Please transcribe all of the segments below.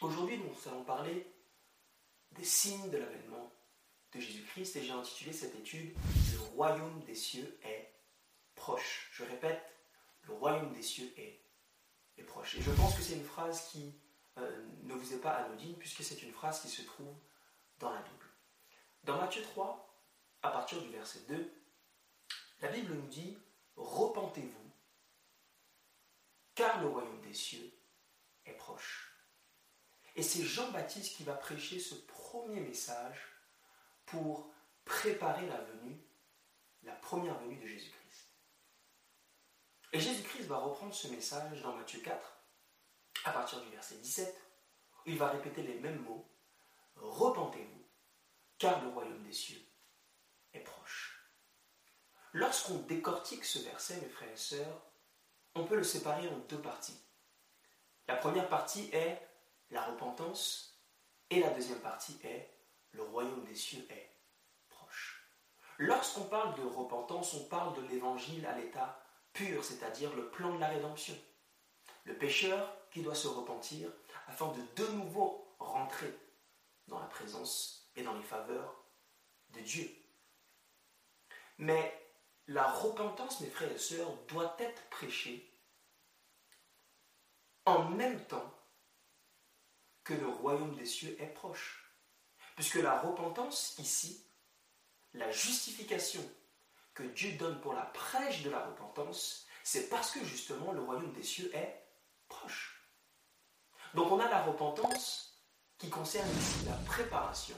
Aujourd'hui, nous allons parler des signes de l'avènement de Jésus-Christ et j'ai intitulé cette étude Le royaume des cieux est proche. Je répète, le royaume des cieux est, proche. Et je pense que c'est une phrase qui euh, ne vous est pas anodine puisque c'est une phrase qui se trouve dans la Bible. Dans Matthieu 3, à partir du verset 2, la Bible nous dit Repentez-vous, car le royaume des cieux est proche. Et c'est Jean-Baptiste qui va prêcher ce premier message pour préparer la venue, la première venue de Jésus-Christ. Et Jésus-Christ va reprendre ce message dans Matthieu 4, à partir du verset 17, où il va répéter les mêmes mots. Repentez-vous, car le royaume des cieux est proche. Lorsqu'on décortique ce verset, mes frères et sœurs, on peut le séparer en deux parties. La première partie est la repentance, et la deuxième partie est le royaume des cieux est proche. Lorsqu'on parle de repentance, on parle de l'évangile à l'état pur, c'est-à-dire le plan de la rédemption. Le pécheur qui doit se repentir afin de de nouveau rentrer dans la présence et dans les faveurs de Dieu. Mais la repentance, mes frères et sœurs, doit être prêchée en même temps que le royaume des cieux est proche. Puisque la repentance, ici, la justification que Dieu donne pour la prêche de la repentance, c'est parce que justement le royaume des cieux est proche. Donc on a la repentance qui concerne ici la préparation,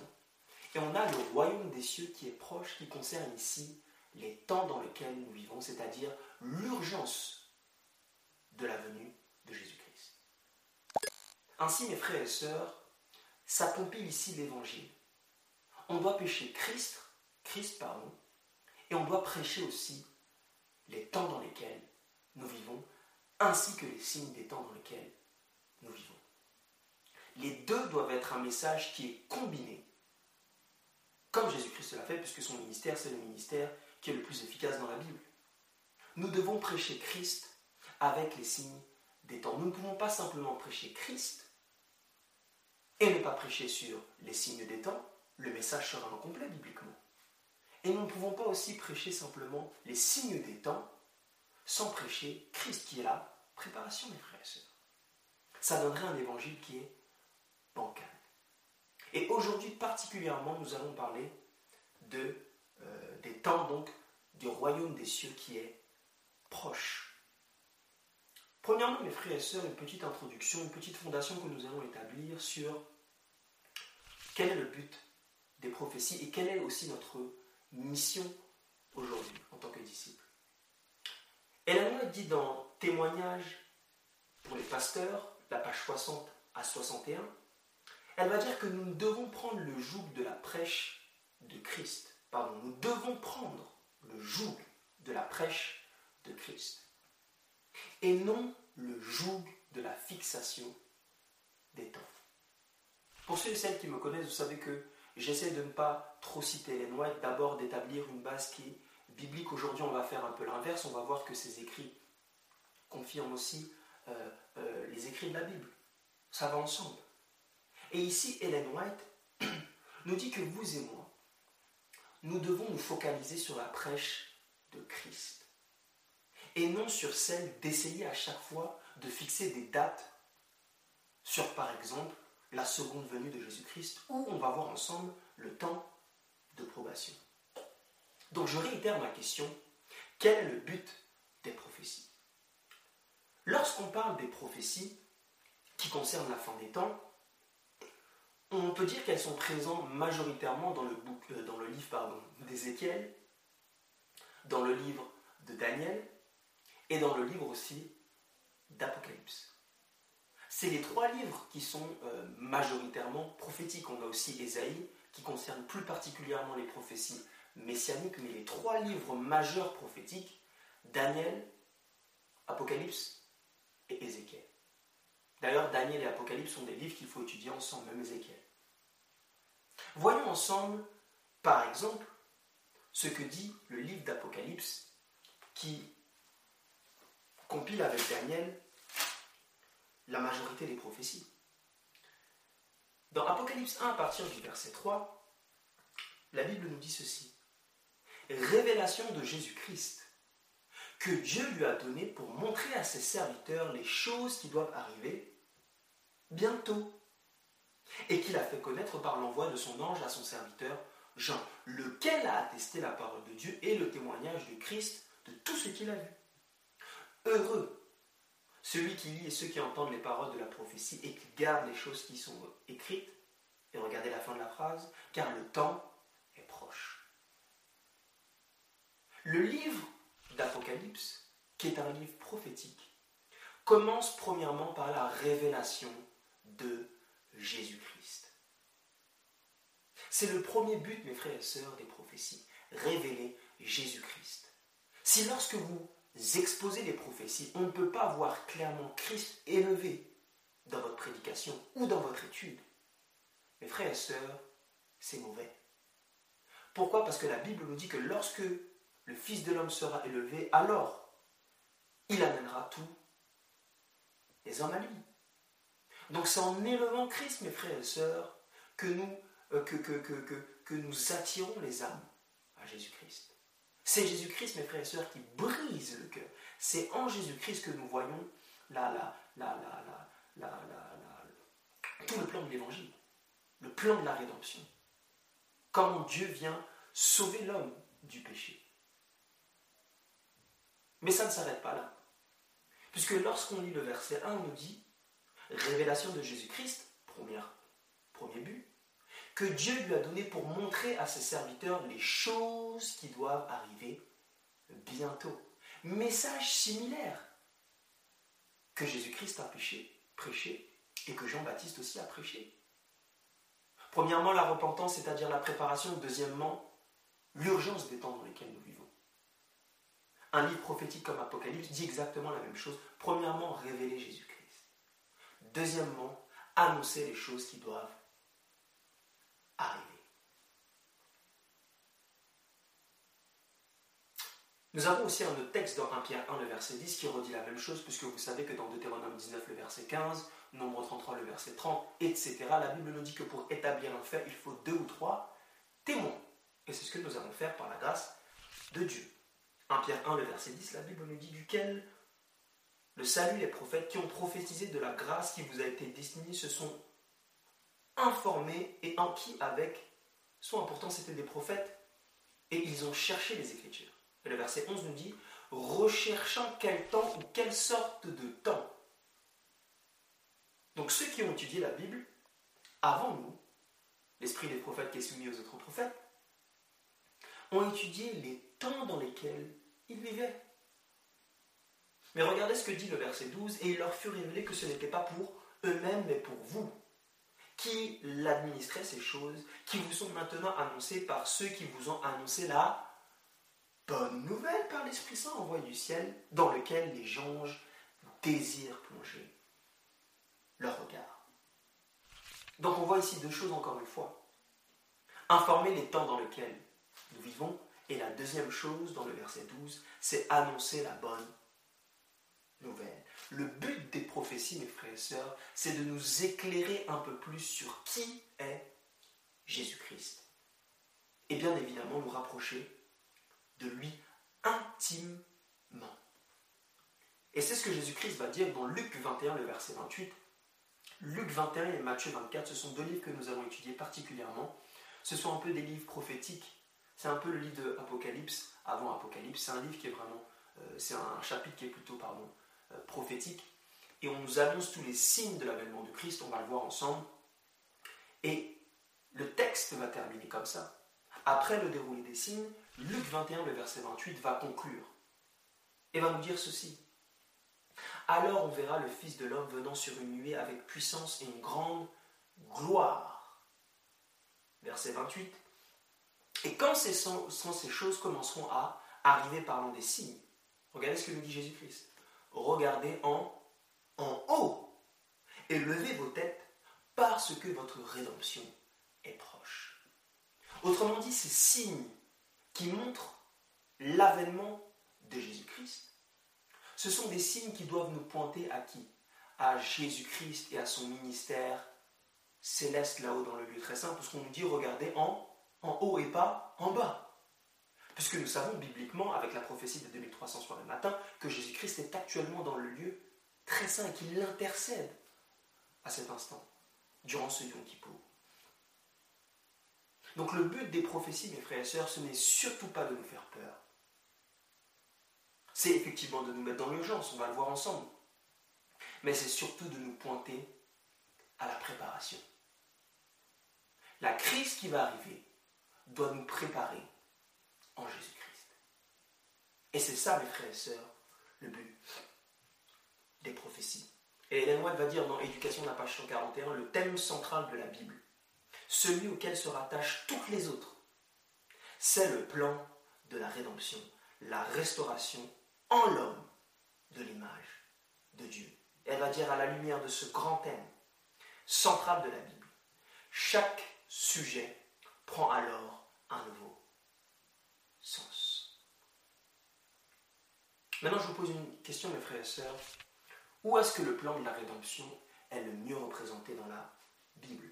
et on a le royaume des cieux qui est proche, qui concerne ici les temps dans lesquels nous vivons, c'est-à-dire l'urgence de la venue de Jésus-Christ. Ainsi, mes frères et sœurs, s'accomplit ici l'évangile. On doit pécher Christ, Christ, pardon, et on doit prêcher aussi les temps dans lesquels nous vivons, ainsi que les signes des temps dans lesquels nous vivons. Les deux doivent être un message qui est combiné, comme Jésus-Christ l'a fait, puisque son ministère, c'est le ministère qui est le plus efficace dans la Bible. Nous devons prêcher Christ avec les signes des temps. Nous ne pouvons pas simplement prêcher Christ et ne pas prêcher sur les signes des temps, le message sera incomplet bibliquement. Et nous ne pouvons pas aussi prêcher simplement les signes des temps sans prêcher Christ qui est la préparation, mes frères et sœurs. Ça donnerait un évangile qui est bancal. Et aujourd'hui particulièrement, nous allons parler de, euh, des temps donc du royaume des cieux qui est proche. Premièrement, mes frères et sœurs, une petite introduction, une petite fondation que nous allons établir sur quel est le but des prophéties et quelle est aussi notre mission aujourd'hui en tant que disciples? Hélène dit dans Témoignage pour les pasteurs, la page 60 à 61, elle va dire que nous devons prendre le joug de la prêche de Christ. Pardon, nous devons prendre le joug de la prêche de Christ. Et non le joug de la fixation des temps. Pour ceux et celles qui me connaissent, vous savez que j'essaie de ne pas trop citer les White, d'abord d'établir une base qui est biblique. Aujourd'hui, on va faire un peu l'inverse, on va voir que ces écrits confirment aussi euh, euh, les écrits de la Bible. Ça va ensemble. Et ici, Ellen White nous dit que vous et moi, nous devons nous focaliser sur la prêche de Christ. Et non sur celle d'essayer à chaque fois de fixer des dates sur, par exemple, la seconde venue de Jésus-Christ, où on va voir ensemble le temps de probation. Donc je réitère ma question, quel est le but des prophéties? Lorsqu'on parle des prophéties qui concernent la fin des temps, on peut dire qu'elles sont présentes majoritairement dans le, euh, livre d'Ézéchiel, dans le livre de Daniel et dans le livre aussi d'Apocalypse. C'est les trois livres qui sont euh, majoritairement prophétiques. On a aussi Ésaïe, qui concerne plus particulièrement les prophéties messianiques, mais les trois livres majeurs prophétiques, Daniel, Apocalypse et Ézéchiel. D'ailleurs, Daniel et Apocalypse sont des livres qu'il faut étudier ensemble, même Ézéchiel. Voyons ensemble, par exemple, ce que dit le livre d'Apocalypse qui compile avec Daniel la majorité des prophéties. Dans Apocalypse 1, à partir du verset 3, la Bible nous dit ceci. Révélation de Jésus-Christ, que Dieu lui a donné pour montrer à ses serviteurs les choses qui doivent arriver bientôt, et qu'il a fait connaître par l'envoi de son ange à son serviteur Jean, lequel a attesté la parole de Dieu et le témoignage du Christ de tout ce qu'il a vu. Heureux celui qui lit et ceux qui entendent les paroles de la prophétie et qui gardent les choses qui sont écrites. Et regardez la fin de la phrase, car le temps est proche. Le livre d'Apocalypse, qui est un livre prophétique, commence premièrement par la révélation de Jésus-Christ. C'est le premier but, mes frères et sœurs, des prophéties, révéler Jésus-Christ. Si lorsque vous exposez les prophéties, on ne peut pas voir clairement Christ élevé dans votre prédication ou dans votre étude, mes frères et sœurs, c'est mauvais. Pourquoi? Parce que la Bible nous dit que lorsque le Fils de l'homme sera élevé, alors il amènera tous les hommes à lui. Donc c'est en élevant Christ, mes frères et sœurs, que nous, euh, attirons les âmes à Jésus-Christ. C'est Jésus-Christ, mes frères et sœurs, qui brise le cœur. C'est en Jésus-Christ que nous voyons tout le plan de l'Évangile, le plan de la rédemption. Comment Dieu vient sauver l'homme du péché. Mais ça ne s'arrête pas là. Puisque lorsqu'on lit le verset 1, on nous dit Révélation de Jésus-Christ, premier but, que Dieu lui a donné pour montrer à ses serviteurs les choses qui doivent arriver bientôt. Message similaire que Jésus-Christ a prêché, prêché et que Jean-Baptiste aussi a prêché. Premièrement, la repentance, c'est-à-dire la préparation. Deuxièmement, l'urgence des temps dans lesquels nous vivons. Un livre prophétique comme Apocalypse dit exactement la même chose. Premièrement, révéler Jésus-Christ. Deuxièmement, annoncer les choses qui doivent arriver. Nous avons aussi un autre texte dans 1 Pierre 1, le verset 10, qui redit la même chose, puisque vous savez que dans Deutéronome 19, le verset 15, Nombre 33, le verset 30, etc., la Bible nous dit que pour établir un fait, il faut deux ou trois témoins. Et c'est ce que nous allons faire par la grâce de Dieu. 1 Pierre 1, le verset 10, la Bible nous dit duquel le salut, les prophètes qui ont prophétisé de la grâce qui vous a été destinée se sont informés et enquis avec, soit important, c'était des prophètes, et ils ont cherché les Écritures. Et le verset 11 nous dit, recherchant quel temps ou quelle sorte de temps. Donc ceux qui ont étudié la Bible, avant nous, l'esprit des prophètes qui est soumis aux autres prophètes, ont étudié les temps dans lesquels ils vivaient. Mais regardez ce que dit le verset 12, et il leur fut révélé que ce n'était pas pour eux-mêmes, mais pour vous, qui l'administraient ces choses, qui vous sont maintenant annoncées par ceux qui vous ont annoncé la bonne nouvelle par l'Esprit Saint envoyé du ciel, dans lequel les anges désirent plonger leur regard. Donc on voit ici deux choses encore une fois. Informer les temps dans lesquels nous vivons, et la deuxième chose dans le verset 12, c'est annoncer la bonne nouvelle. Le but des prophéties, mes frères et sœurs, c'est de nous éclairer un peu plus sur qui est Jésus-Christ. Et bien évidemment nous rapprocher de lui intimement. Et c'est ce que Jésus-Christ va dire dans Luc 21, le verset 28. Luc 21 et Matthieu 24, ce sont deux livres que nous allons étudier particulièrement. Ce sont un peu des livres prophétiques. C'est un peu le livre de Apocalypse, avant Apocalypse. C'est un livre qui est vraiment, euh, c'est un chapitre qui est plutôt, pardon, prophétique. Et on nous annonce tous les signes de l'avènement de Christ, on va le voir ensemble. Et le texte va terminer comme ça. Après le déroulé des signes, Luc 21, le verset 28, va conclure et va nous dire ceci. Alors on verra le Fils de l'homme venant sur une nuée avec puissance et une grande gloire. Verset 28. Et quand ces, ces choses commenceront à arriver parlant des signes, regardez ce que nous dit Jésus-Christ regardez en, en haut et levez vos têtes parce que votre rédemption est proche. Autrement dit, ces signes qui montrent l'avènement de Jésus-Christ, ce sont des signes qui doivent nous pointer à qui? À Jésus-Christ et à son ministère céleste là-haut dans le lieu très saint, parce qu'on nous dit regardez en, en haut et pas en bas. Puisque nous savons bibliquement, avec la prophétie de 2300 soirs le matin, que Jésus-Christ est actuellement dans le lieu très saint et qu'il l'intercède à cet instant, durant ce Yom Kippour. Donc le but des prophéties, mes frères et sœurs, ce n'est surtout pas de nous faire peur. C'est effectivement de nous mettre dans l'urgence, on va le voir ensemble. Mais c'est surtout de nous pointer à la préparation. La crise qui va arriver doit nous préparer en Jésus-Christ. Et c'est ça, mes frères et sœurs, le but des prophéties. Et Hélène va dire dans Éducation de la page 141, le thème central de la Bible, celui auquel se rattachent toutes les autres, c'est le plan de la rédemption, la restauration en l'homme de l'image de Dieu. Elle va dire à la lumière de ce grand thème central de la Bible, chaque sujet prend alors un nouveau sens. Maintenant, je vous pose une question, mes frères et sœurs. Où est-ce que le plan de la rédemption est le mieux représenté dans la Bible?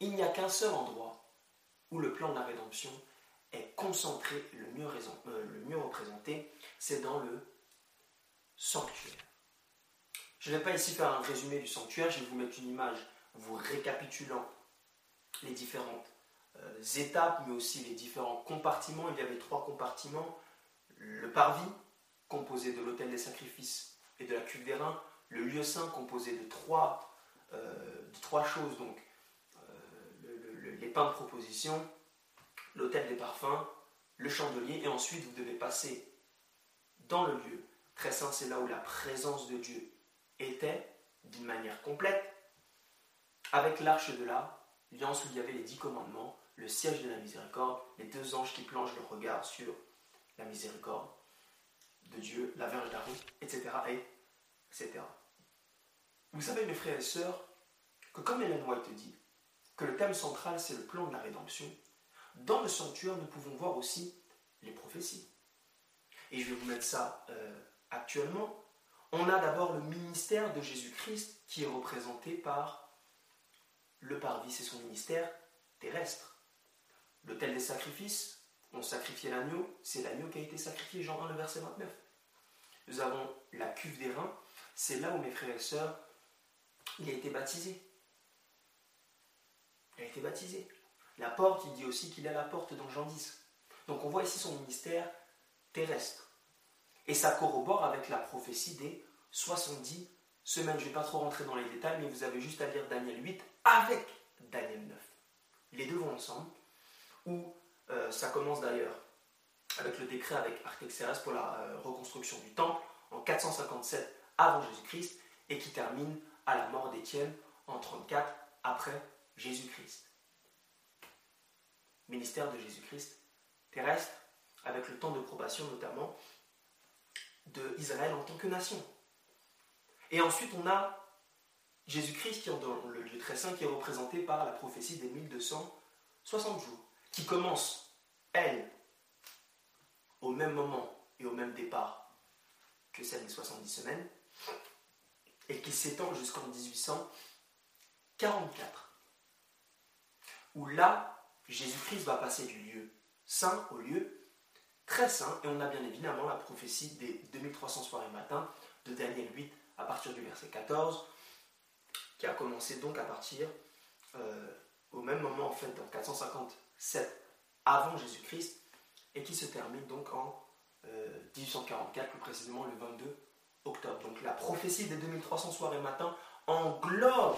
Il n'y a qu'un seul endroit où le plan de la rédemption est concentré, le mieux, euh, le mieux représenté, c'est dans le sanctuaire. Je ne vais pas ici faire un résumé du sanctuaire, je vais vous mettre une image vous récapitulant les différentes euh, étapes, mais aussi les différents compartiments. Il y avait trois compartiments. Le parvis, composé de l'autel des sacrifices et de la cuve des reins. Le lieu saint, composé de trois, euh, choses, donc les pains de proposition, l'autel des parfums, le chandelier, et ensuite vous devez passer dans le lieu. Très saint, c'est là où la présence de Dieu était, d'une manière complète, avec l'arche de l'alliance où il y avait les dix commandements, le siège de la miséricorde, les deux anges qui plongent leur regard sur la miséricorde de Dieu, la Vierge d'Aaron, etc., etc. Vous savez, mes frères et sœurs, que comme Hélène White dit, que le thème central, c'est le plan de la rédemption, dans le sanctuaire, nous pouvons voir aussi les prophéties. Et je vais vous mettre ça euh, actuellement. On a d'abord le ministère de Jésus-Christ qui est représenté par le parvis, c'est son ministère terrestre. L'autel des sacrifices, on sacrifiait l'agneau, c'est l'agneau qui a été sacrifié, Jean 1, le verset 29. Nous avons la cuve des reins, c'est là où mes frères et sœurs, il a été baptisé. Il a été baptisé. La porte, il dit aussi qu'il est la porte dans Jean 10. Donc on voit ici son ministère terrestre. Et ça corrobore avec la prophétie des 70 semaines. Je ne vais pas trop rentrer dans les détails, mais vous avez juste à lire Daniel 8 avec Daniel 9. Les deux vont ensemble, où euh, ça commence d'ailleurs avec le décret avec Artaxerxès pour la euh, reconstruction du temple en 457 avant Jésus-Christ et qui termine à la mort d'Étienne en 34 après Jésus-Christ ministère de Jésus-Christ terrestre, avec le temps de probation notamment d'Israël en tant que nation. Et ensuite, on a Jésus-Christ qui est dans le lieu très saint, qui est représenté par la prophétie des 1260 jours, qui commence, elle, au même moment et au même départ que celle des 70 semaines, et qui s'étend jusqu'en 1844, où là, Jésus-Christ va passer du lieu saint au lieu très saint, et on a bien évidemment la prophétie des 2300 soirées matin de Daniel 8 à partir du verset 14, qui a commencé donc à partir euh, au même moment, en fait, dans 457 avant Jésus-Christ, et qui se termine donc en 1844, euh, plus précisément le 22 octobre. Donc la prophétie des 2300 soirées matin englobe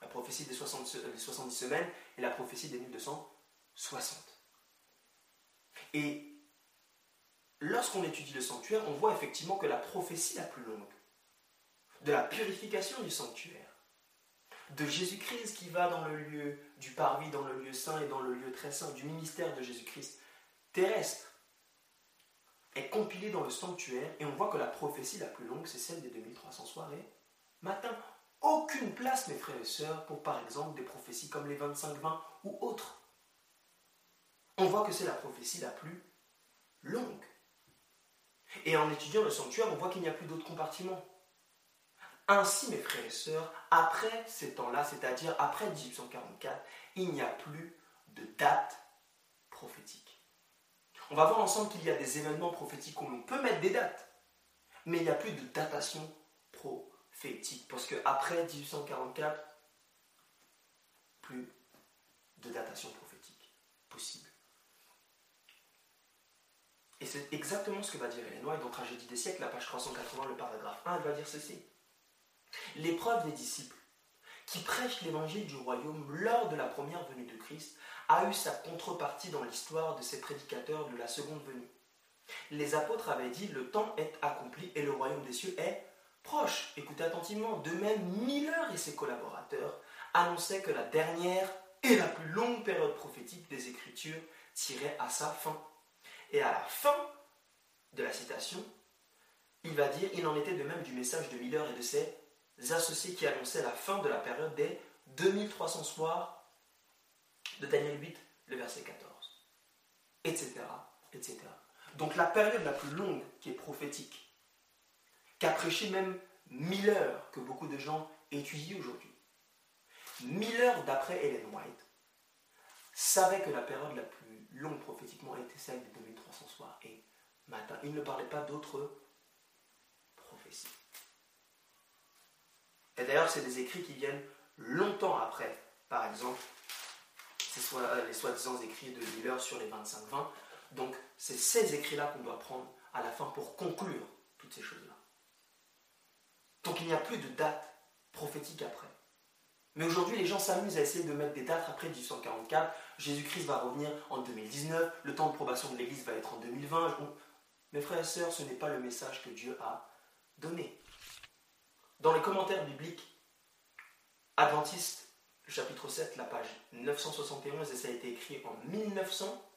la prophétie des, 70 semaines et la prophétie des 1260. Et lorsqu'on étudie le sanctuaire, on voit effectivement que la prophétie la plus longue, de la purification du sanctuaire, de Jésus-Christ qui va dans le lieu du parvis, dans le lieu saint et dans le lieu très saint, du ministère de Jésus-Christ terrestre, est compilée dans le sanctuaire et on voit que la prophétie la plus longue, c'est celle des 2300 soirées matin aucune place, mes frères et sœurs, pour par exemple des prophéties comme les 25-20 ou autres. On voit que c'est la prophétie la plus longue. Et en étudiant le sanctuaire, on voit qu'il n'y a plus d'autres compartiments. Ainsi, mes frères et sœurs, après ces temps-là, c'est-à-dire après 1844, il n'y a plus de date prophétique. On va voir ensemble qu'il y a des événements prophétiques où l'on peut mettre des dates, mais il n'y a plus de datation prophétique, parce qu'après 1844, plus de datation prophétique possible. Et c'est exactement ce que va dire Hélène White dans Tragédie des siècles, la page 380, le paragraphe 1, elle va dire ceci. L'épreuve des disciples qui prêchent l'évangile du royaume lors de la première venue de Christ a eu sa contrepartie dans l'histoire de ces prédicateurs de la seconde venue. Les apôtres avaient dit le temps est accompli et le royaume des cieux est proche. Écoutez attentivement. De même, Miller et ses collaborateurs annonçaient que la dernière et la plus longue période prophétique des Écritures tirait à sa fin. Et à la fin de la citation, il va dire il en était de même du message de Miller et de ses associés qui annonçaient la fin de la période des 2300 soirs de Daniel 8, le verset 14, etc., etc. Donc la période la plus longue qui est prophétique, qu'a prêché même Miller, que beaucoup de gens étudient aujourd'hui. Miller, d'après Ellen White, savait que la période la plus longue prophétiquement était celle des 2300 soirs et matin. Il ne parlait pas d'autres prophéties. Et d'ailleurs, c'est des écrits qui viennent longtemps après. Par exemple, euh, les soi-disant écrits de Miller sur les 25-20. Donc, c'est ces écrits-là qu'on doit prendre à la fin pour conclure toutes ces choses-là. Donc, il n'y a plus de date prophétique après. Mais aujourd'hui, les gens s'amusent à essayer de mettre des dates après 1844. Jésus-Christ va revenir en 2019. Le temps de probation de l'Église va être en 2020. Mes frères et sœurs, ce n'est pas le message que Dieu a donné. Dans les commentaires bibliques adventistes, le chapitre 7, la page 971, et ça a été écrit en 1900,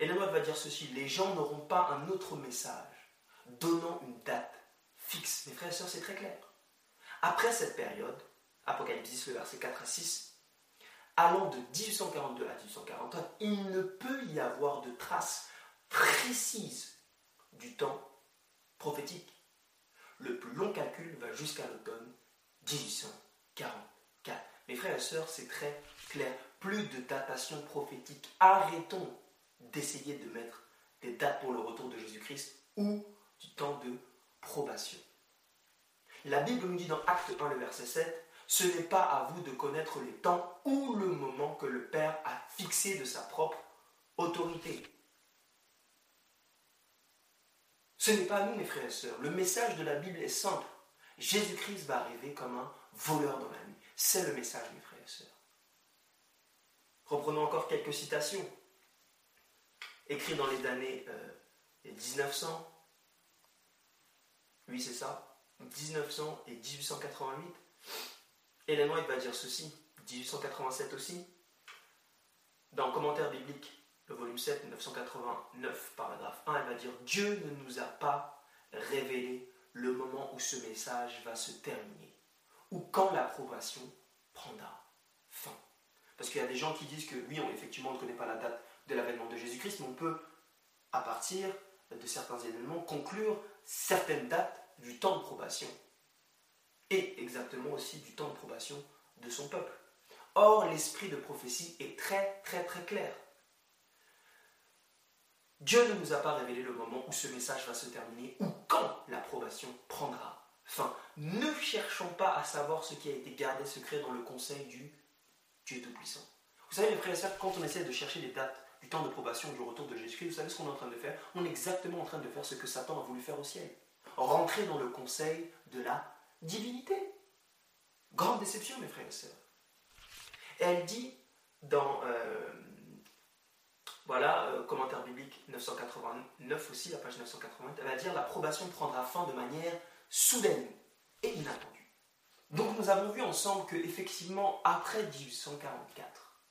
et la loi va dire ceci, les gens n'auront pas un autre message donnant une date fixe. Mes frères et sœurs, c'est très clair. Après cette période, Apocalypse 10, le verset 4 à 6, allant de 1842 à 1841, il ne peut y avoir de traces précises du temps prophétique le plus long calcul va jusqu'à l'automne 1844. Mes frères et sœurs, c'est très clair. Plus de datation prophétique. Arrêtons d'essayer de mettre des dates pour le retour de Jésus-Christ ou du temps de probation. La Bible nous dit dans Acte 1, le verset 7, ce n'est pas à vous de connaître les temps ou le moment que le Père a fixé de sa propre autorité. Ce n'est pas nous, mes frères et sœurs. Le message de la Bible est simple. Jésus-Christ va arriver comme un voleur dans la nuit. C'est le message, mes frères et sœurs. Reprenons encore quelques citations. Écrites dans les années 1900. Euh, oui, c'est ça. 1900 et 1888. Hélène White va dire ceci. 1887 aussi. Dans le commentaire biblique le volume 7, 989, paragraphe 1, elle va dire Dieu ne nous a pas révélé le moment où ce message va se terminer, ou quand l'approbation prendra fin. Parce qu'il y a des gens qui disent que oui, on, effectivement, ne connaît pas la date de l'avènement de Jésus-Christ, mais on peut, à partir de certains événements, conclure certaines dates du temps de probation, et exactement aussi du temps de probation de son peuple. Or, l'esprit de prophétie est très, très, très clair. Dieu ne nous a pas révélé le moment où ce message va se terminer ou quand l'approbation prendra fin. Ne cherchons pas à savoir ce qui a été gardé secret dans le conseil du Dieu Tout-Puissant. Vous savez, mes frères et sœurs, quand on essaie de chercher les dates du temps de probation du retour de Jésus-Christ, vous savez ce qu'on est en train de faire? On est exactement en train de faire ce que Satan a voulu faire au ciel. Rentrer dans le conseil de la divinité. Grande déception, mes frères et sœurs. Et elle dit dans euh, voilà, euh, commentaire biblique 989 aussi, la page 980, elle va dire l'approbation prendra fin de manière soudaine et inattendue. Donc nous avons vu ensemble que effectivement après 1844,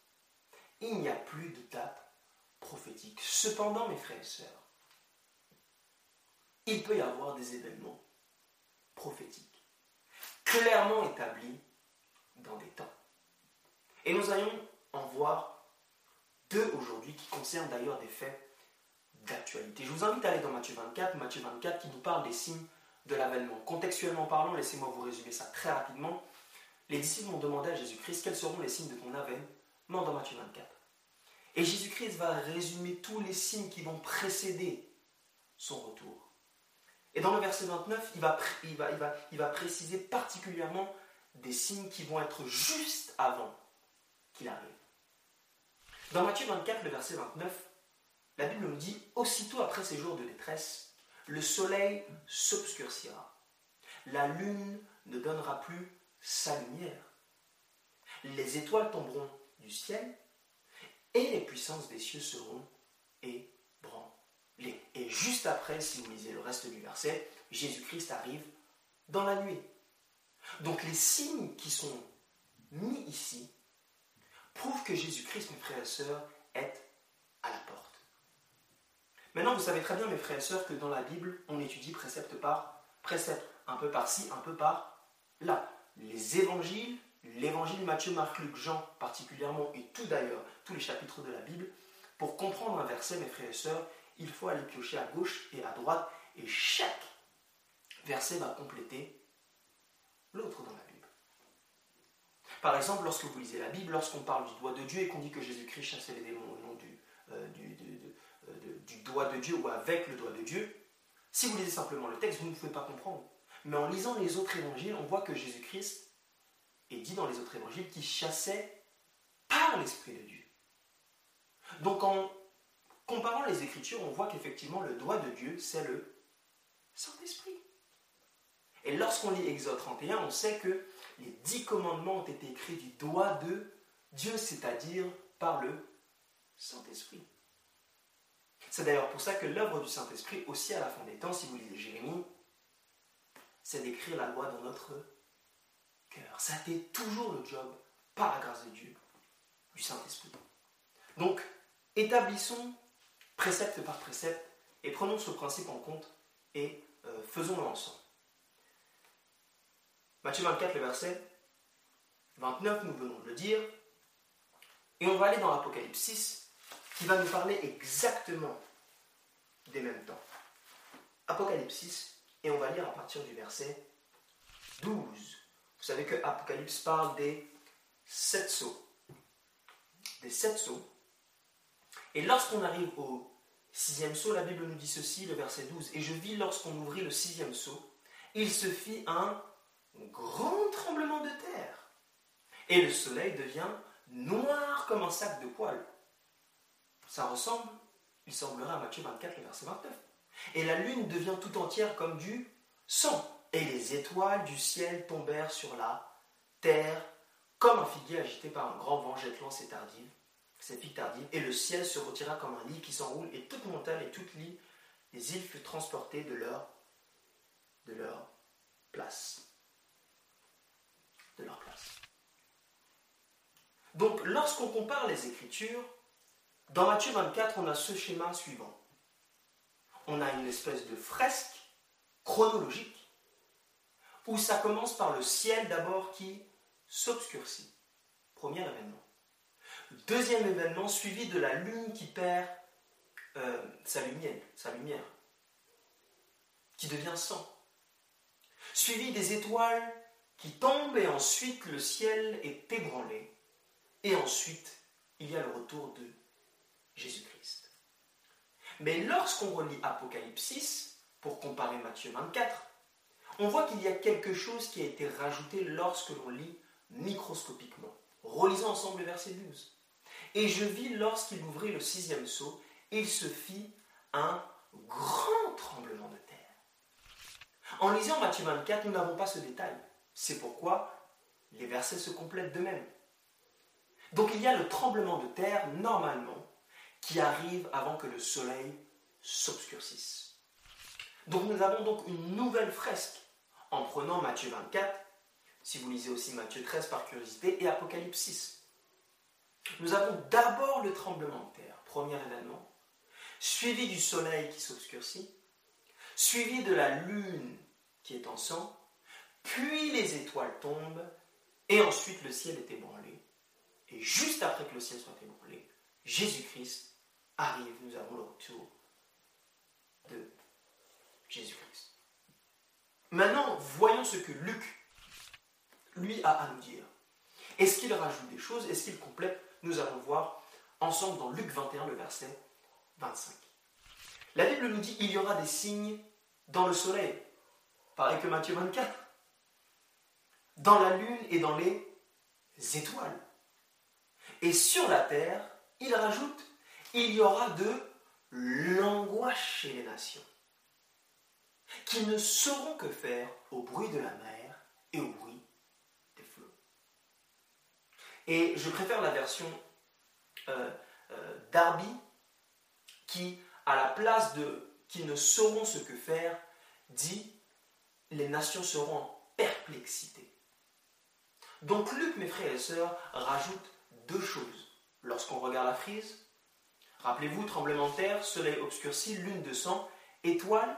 il n'y a plus de date prophétique. Cependant, mes frères et sœurs, il peut y avoir des événements prophétiques clairement établis dans des temps. Et nous allons en voir deux aujourd'hui qui concernent d'ailleurs des faits d'actualité. Je vous invite à aller dans Matthieu 24, Matthieu 24 qui nous parle des signes de l'avènement. Contextuellement parlant, laissez-moi vous résumer ça très rapidement. Les disciples ont demandé à Jésus-Christ quels seront les signes de ton avènement dans Matthieu 24. Et Jésus-Christ va résumer tous les signes qui vont précéder son retour. Et dans le verset 29, il va, préciser particulièrement des signes qui vont être juste avant qu'il arrive. Dans Matthieu 24, le verset 29, la Bible nous dit, aussitôt après ces jours de détresse, le soleil s'obscurcira, la lune ne donnera plus sa lumière, les étoiles tomberont du ciel, et les puissances des cieux seront ébranlées. Et juste après, si vous lisez le reste du verset, Jésus-Christ arrive dans la nuit. Donc les signes qui sont mis ici prouvent que Jésus-Christ, mes frères et sœurs, est à la porte. Maintenant, vous savez très bien, mes frères et sœurs, que dans la Bible, on étudie précepte par précepte, un peu par-ci, un peu par là. Les évangiles, l'évangile Matthieu, Marc, Luc, Jean particulièrement, et tout d'ailleurs, tous les chapitres de la Bible, pour comprendre un verset, mes frères et sœurs, il faut aller piocher à gauche et à droite, et chaque verset va compléter l'autre dans la. Par exemple, lorsque vous lisez la Bible, lorsqu'on parle du doigt de Dieu et qu'on dit que Jésus-Christ chassait les démons au nom du, euh, euh, du doigt de Dieu ou avec le doigt de Dieu, si vous lisez simplement le texte, vous ne pouvez pas comprendre. Mais en lisant les autres évangiles, on voit que Jésus-Christ est dit dans les autres évangiles qu'il chassait par l'Esprit de Dieu. Donc en comparant les Écritures, on voit qu'effectivement le doigt de Dieu, c'est le Saint-Esprit. Et lorsqu'on lit Exode 31, on sait que les dix commandements ont été écrits du doigt de Dieu, c'est-à-dire par le Saint-Esprit. C'est d'ailleurs pour ça que l'œuvre du Saint-Esprit, aussi à la fin des temps, si vous lisez Jérémie, c'est d'écrire la loi dans notre cœur. Ça a toujours le job, par la grâce de Dieu, du Saint-Esprit. Donc, établissons précepte par précepte et prenons ce principe en compte et euh, faisons-le ensemble. Matthieu 24, le verset 29, nous venons de le dire. Et on va aller dans l'Apocalypse 6, qui va nous parler exactement des mêmes temps. Apocalypse 6, et on va lire à partir du verset 12. Vous savez que Apocalypse parle des sept sceaux. Des sept sceaux. Et lorsqu'on arrive au sixième sceau, la Bible nous dit ceci, le verset 12. Et je vis lorsqu'on ouvrit le sixième sceau, il se fit un grand tremblement de terre. Et le soleil devient noir comme un sac de poils. Ça ressemble, il semblerait à Matthieu 24, le verset 29. Et la lune devient tout entière comme du sang. Et les étoiles du ciel tombèrent sur la terre comme un figuier agité par un grand vent jetant ses tardives, ses tardives. Et le ciel se retira comme un lit qui s'enroule, et toute montagne et toute lit, les îles furent transportées de leur, de leur place de leur place. Donc, lorsqu'on compare les Écritures, dans Matthieu 24, on a ce schéma suivant. On a une espèce de fresque chronologique où ça commence par le ciel d'abord qui s'obscurcit. Premier événement. Deuxième événement suivi de la lune qui perd euh, sa lumière, sa lumière, qui devient sang. Suivi des étoiles qui tombe et ensuite le ciel est ébranlé. Et ensuite, il y a le retour de Jésus-Christ. Mais lorsqu'on relit Apocalypse 6, pour comparer Matthieu 24, on voit qu'il y a quelque chose qui a été rajouté lorsque l'on lit microscopiquement. Relisons ensemble le verset 12. Et je vis lorsqu'il ouvrit le sixième sceau, il se fit un grand tremblement de terre. En lisant Matthieu 24, nous n'avons pas ce détail. C'est pourquoi les versets se complètent d'eux-mêmes. Donc il y a le tremblement de terre, normalement, qui arrive avant que le soleil s'obscurcisse. Donc nous avons donc une nouvelle fresque en prenant Matthieu 24, si vous lisez aussi Matthieu 13 par curiosité, et Apocalypse 6. Nous avons d'abord le tremblement de terre, premier événement, suivi du soleil qui s'obscurcit, suivi de la lune qui est en sang, puis les étoiles tombent, et ensuite le ciel est ébranlé. Et juste après que le ciel soit ébranlé, Jésus-Christ arrive, nous avons le retour de Jésus-Christ. Maintenant, voyons ce que Luc, lui, a à nous dire. Est-ce qu'il rajoute des choses? Est-ce qu'il complète? Nous allons voir ensemble dans Luc 21, le verset 25. La Bible nous dit il y aura des signes dans le soleil, pareil que Matthieu 24, dans la lune et dans les étoiles. Et sur la terre, il rajoute il y aura de l'angoisse chez les nations, qui ne sauront que faire au bruit de la mer et au bruit des flots. Et je préfère la version euh, euh, Darby, qui, à la place de qui ne sauront ce que faire, dit les nations seront en perplexité. Donc Luc, mes frères et sœurs, rajoute deux choses. Lorsqu'on regarde la frise, rappelez-vous, tremblement de terre, soleil obscurci, lune de sang, étoile.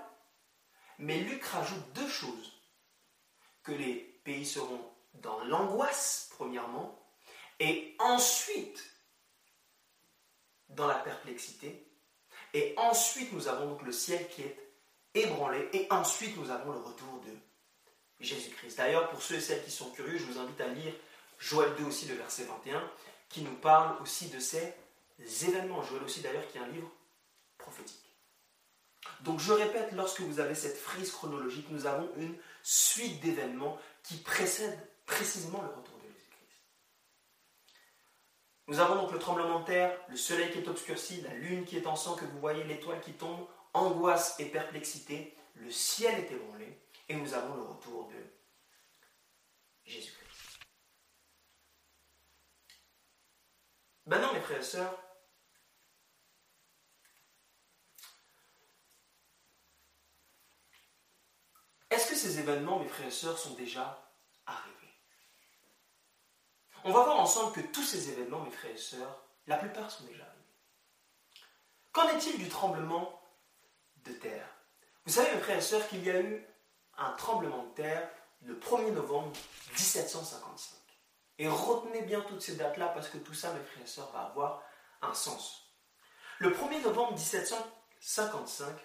Mais Luc rajoute deux choses. Que les pays seront dans l'angoisse, premièrement, et ensuite dans la perplexité. Et ensuite, nous avons donc le ciel qui est ébranlé. Et ensuite, nous avons le retour de Jésus-Christ. D'ailleurs, pour ceux et celles qui sont curieux, je vous invite à lire Joël 2 aussi, le verset 21, qui nous parle aussi de ces événements. Joël aussi, d'ailleurs, qui est un livre prophétique. Donc, je répète, lorsque vous avez cette frise chronologique, nous avons une suite d'événements qui précèdent précisément le retour de Jésus-Christ. Nous avons donc le tremblement de terre, le soleil qui est obscurci, la lune qui est en sang, que vous voyez, l'étoile qui tombe, angoisse et perplexité, le ciel est ébranlé, et nous avons le retour de Jésus-Christ. Maintenant, mes frères et sœurs, est-ce que ces événements, mes frères et sœurs, sont déjà arrivés? On va voir ensemble que tous ces événements, mes frères et sœurs, la plupart sont déjà arrivés. Qu'en est-il du tremblement de terre? Vous savez, mes frères et sœurs, qu'il y a eu un tremblement de terre le 1er novembre 1755. Et retenez bien toutes ces dates-là parce que tout ça, mes frères et sœurs, va avoir un sens. Le 1er novembre 1755,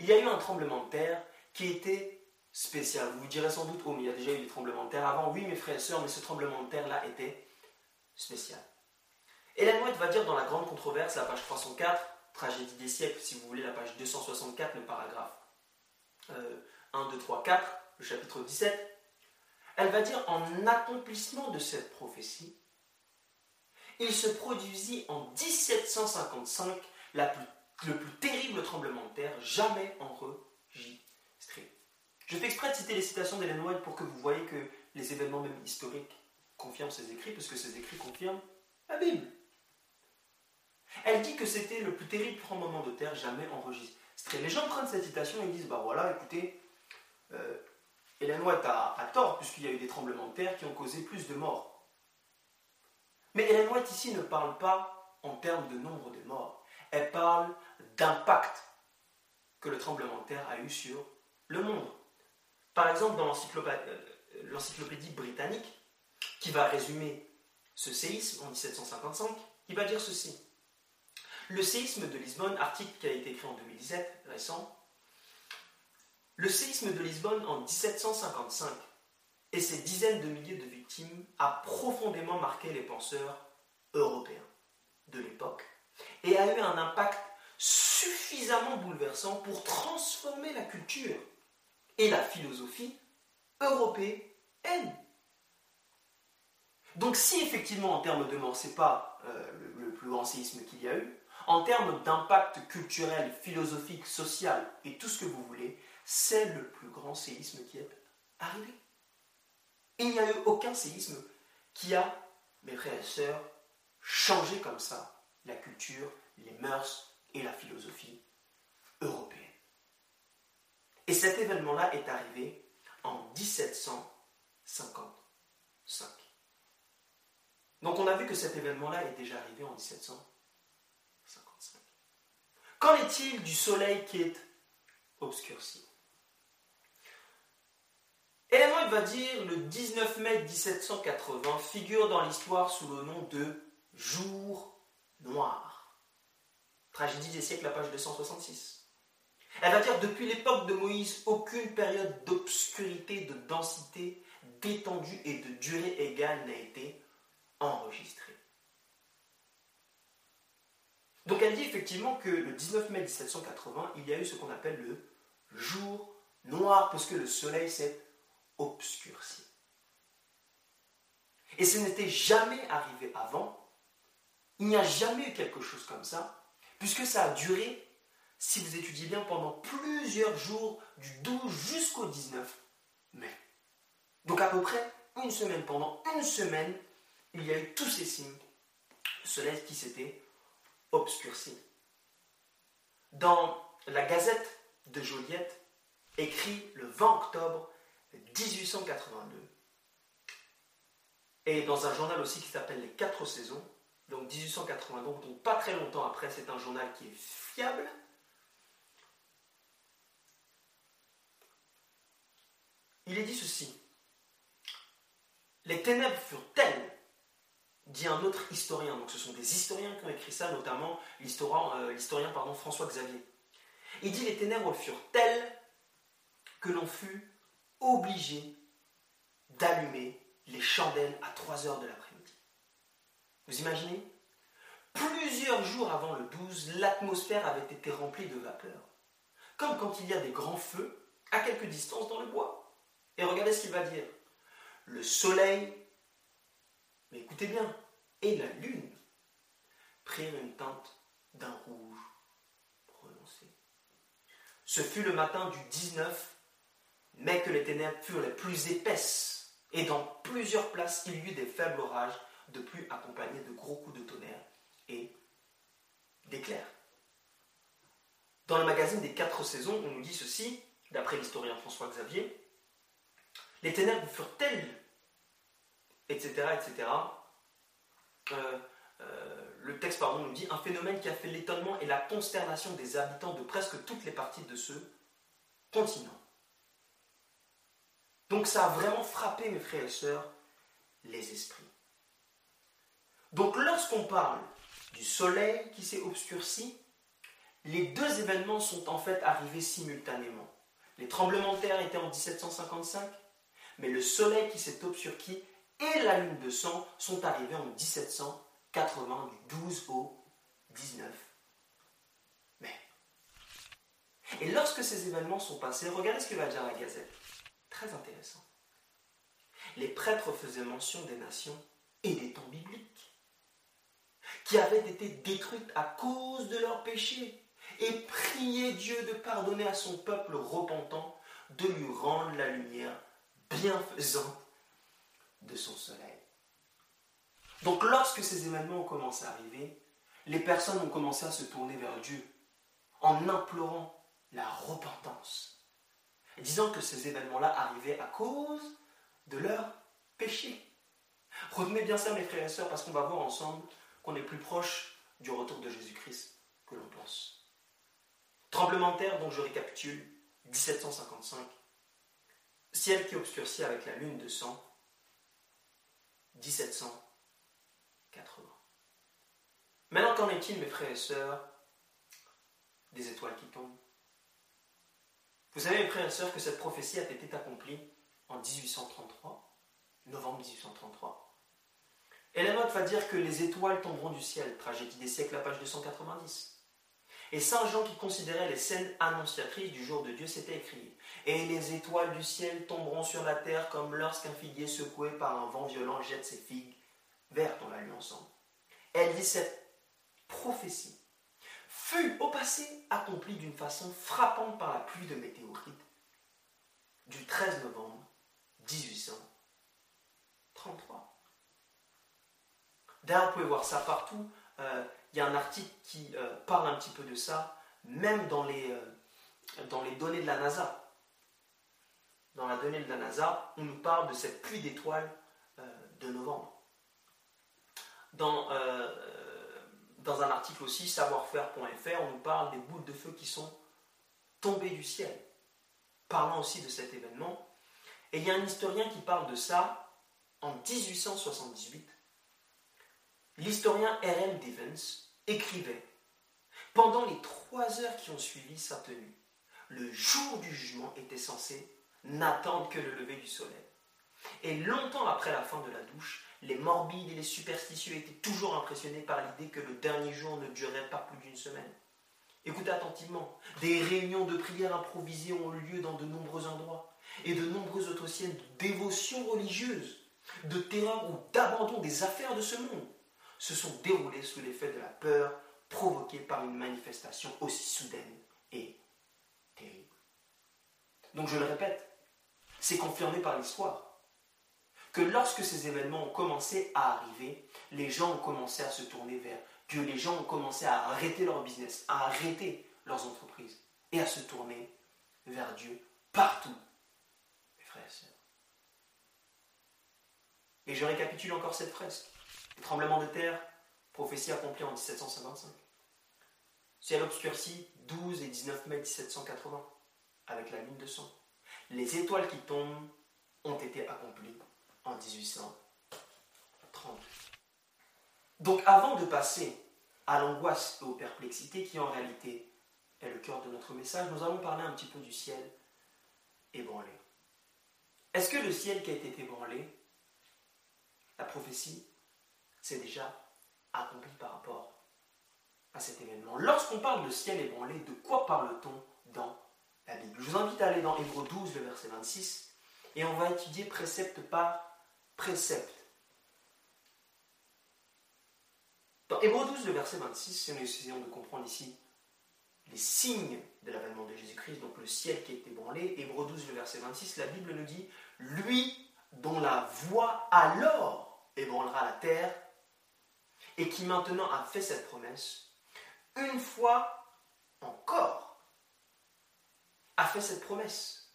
il y a eu un tremblement de terre qui était spécial. Vous vous direz sans doute, oh, mais il y a déjà eu des tremblements de terre avant. Oui, mes frères et sœurs, mais ce tremblement de terre-là était spécial. Hélène White va dire dans la grande controverse, la page 304, Tragédie des siècles, si vous voulez, la page 264, le paragraphe euh, 1, 2, 3, 4, le chapitre 17, elle va dire en accomplissement de cette prophétie, il se produisit en 1755 la le plus terrible tremblement de terre jamais enregistré. Je fais exprès de citer les citations d'Hélène White pour que vous voyez que les événements même historiques confirment ces écrits, parce que ces écrits confirment la Bible. Elle dit que c'était le plus terrible tremblement de terre jamais enregistré. Les gens prennent cette citation et disent, bah voilà, écoutez, euh, Hélène White a, tort, puisqu'il y a eu des tremblements de terre qui ont causé plus de morts. Mais Hélène White ici ne parle pas en termes de nombre de morts. Elle parle d'impact que le tremblement de terre a eu sur le monde. Par exemple, dans euh, l'encyclopédie britannique, qui va résumer ce séisme en 1755, il va dire ceci. Le séisme de Lisbonne, article qui a été écrit en 2017, récent, le séisme de Lisbonne en 1755 et ses dizaines de milliers de victimes a profondément marqué les penseurs européens de l'époque et a eu un impact suffisamment bouleversant pour transformer la culture et la philosophie européenne. Donc si effectivement en termes de mort, ce n'est pas euh, le plus grand séisme qu'il y a eu, en termes d'impact culturel, philosophique, social et tout ce que vous voulez, c'est le plus grand séisme qui est arrivé. Il n'y a eu aucun séisme qui a, mes frères et sœurs, changé comme ça la culture, les mœurs et la philosophie européenne. Et cet événement-là est arrivé en 1755. Donc on a vu que cet événement-là est déjà arrivé en 1755. Qu'en est-il du soleil qui est obscurci? Hélène va dire le 19 mai 1780 figure dans l'histoire sous le nom de Jour noir. Tragédie des siècles, la page 266. Elle va dire depuis l'époque de Moïse, aucune période d'obscurité, de densité, d'étendue et de durée égale n'a été enregistrée. Donc elle dit effectivement que le 19 mai 1780, il y a eu ce qu'on appelle le jour noir, parce que le soleil s'est obscurci. Et ce n'était jamais arrivé avant. Il n'y a jamais eu quelque chose comme ça, puisque ça a duré, si vous étudiez bien, pendant plusieurs jours, du 12 jusqu'au 19 mai. Donc à peu près une semaine. Pendant une semaine, il y a eu tous ces signes. Le soleil qui s'était obscurci. Dans la Gazette de Joliette, écrit le 20 octobre 1882, et dans un journal aussi qui s'appelle Les Quatre Saisons, donc 1882, donc pas très longtemps après, c'est un journal qui est fiable. Il est dit ceci. Les ténèbres furent telles, dit un autre historien, donc ce sont des historiens qui ont écrit ça, notamment l'historien, euh, François Xavier. Il dit les ténèbres furent telles que l'on fut obligé d'allumer les chandelles à 3 heures de l'après-midi. Vous imaginez? Plusieurs jours avant le 12, l'atmosphère avait été remplie de vapeur. Comme quand il y a des grands feux à quelque distance dans le bois. Et regardez ce qu'il va dire. Le soleil, mais écoutez bien, et la lune prirent une teinte d'un rouge prononcé. Ce fut le matin du 19 mai que les ténèbres furent les plus épaisses et dans plusieurs places, il y eut des faibles orages de pluie accompagnés de gros coups de tonnerre et d'éclairs. Dans le magazine des quatre saisons, on nous dit ceci, d'après l'historien François Xavier, les ténèbres furent telles, etc., etc. Euh, euh, le texte pardon, nous dit un phénomène qui a fait l'étonnement et la consternation des habitants de presque toutes les parties de ce continent. Donc ça a vraiment frappé, mes frères et sœurs, les esprits. Donc lorsqu'on parle du soleil qui s'est obscurci, les deux événements sont en fait arrivés simultanément. Les tremblements de terre étaient en 1755, mais le soleil qui s'est obscurci et la lune de sang sont arrivés en 1780, du 12 au 19 mai. Et lorsque ces événements sont passés, regardez ce que va dire la Gazette très intéressant. Les prêtres faisaient mention des nations et des temps bibliques qui avaient été détruites à cause de leurs péchés et priaient Dieu de pardonner à son peuple repentant, de lui rendre la lumière bienfaisante de son soleil. Donc lorsque ces événements ont commencé à arriver, les personnes ont commencé à se tourner vers Dieu en implorant la repentance disant que ces événements-là arrivaient à cause de leur péché. Retenez bien ça, mes frères et sœurs, parce qu'on va voir ensemble qu'on est plus proche du retour de Jésus-Christ que l'on pense. Tremblement de terre, donc je récapitule, 1755. Ciel qui obscurcit avec la lune de sang, 1780. Maintenant, qu'en est-il, mes frères et sœurs, des étoiles qui tombent? Vous savez, frères et sœurs, que cette prophétie a été accomplie en 1833, novembre 1833. Et la note va dire que les étoiles tomberont du ciel, tragédie des siècles, la page 290. Et Saint Jean, qui considérait les scènes annonciatrices du jour de Dieu, s'était écrit Et les étoiles du ciel tomberont sur la terre comme lorsqu'un figuier secoué par un vent violent jette ses figues vertes, on l'a lu ensemble. Elle dit cette prophétie fut au passé accompli d'une façon frappante par la pluie de météorites du 13 novembre 1833. D'ailleurs, vous pouvez voir ça partout. Euh, il y a un article qui euh, parle un petit peu de ça, même dans les, euh, dans les données de la NASA. Dans la donnée de la NASA, on nous parle de cette pluie d'étoiles de novembre. Dans dans un article aussi, savoir-faire.fr, on nous parle des boules de feu qui sont tombées du ciel. Parlant aussi de cet événement. Et il y a un historien qui parle de ça en 1878. L'historien R.M. Devens écrivait Pendant les trois heures qui ont suivi sa tenue, le jour du jugement était censé n'attendre que le lever du soleil. Et longtemps après la fin de la douche, les morbides et les superstitieux étaient toujours impressionnés par l'idée que le dernier jour ne durerait pas plus d'une semaine. Écoutez attentivement, des réunions de prière improvisées ont eu lieu dans de nombreux endroits, et de nombreuses autres siennes de dévotion religieuse, de terreur ou d'abandon des affaires de ce monde se sont déroulées sous l'effet de la peur provoquée par une manifestation aussi soudaine et terrible. Donc je le répète, c'est confirmé par l'histoire que lorsque ces événements ont commencé à arriver, les gens ont commencé à se tourner vers Dieu, les gens ont commencé à arrêter leur business, à arrêter leurs entreprises et à se tourner vers Dieu partout, mes frères et sœurs. Et je récapitule encore cette fresque. Le tremblement de terre, prophétie accomplie en 1755. Ciel obscurci, 12 et 19 mai 1780, avec la lune de sang. Les étoiles qui tombent ont été accomplies en 1830. Donc avant de passer à l'angoisse et aux perplexités qui en réalité est le cœur de notre message, nous allons parler un petit peu du ciel ébranlé. Est-ce que le ciel qui a été ébranlé, la prophétie, s'est déjà accomplie par rapport à cet événement? Lorsqu'on parle de ciel ébranlé, de quoi parle-t-on dans la Bible? Je vous invite à aller dans Hébreu 12, le verset 26, et on va étudier précepte par précepte. Dans Hébreu 12, le verset 26, si nous essayons de comprendre ici les signes de l'avènement de Jésus-Christ, donc le ciel qui est ébranlé, Hébreu 12, le verset 26, la Bible nous dit Lui dont la voix alors ébranlera la terre, et qui maintenant a fait cette promesse, une fois encore a fait cette promesse.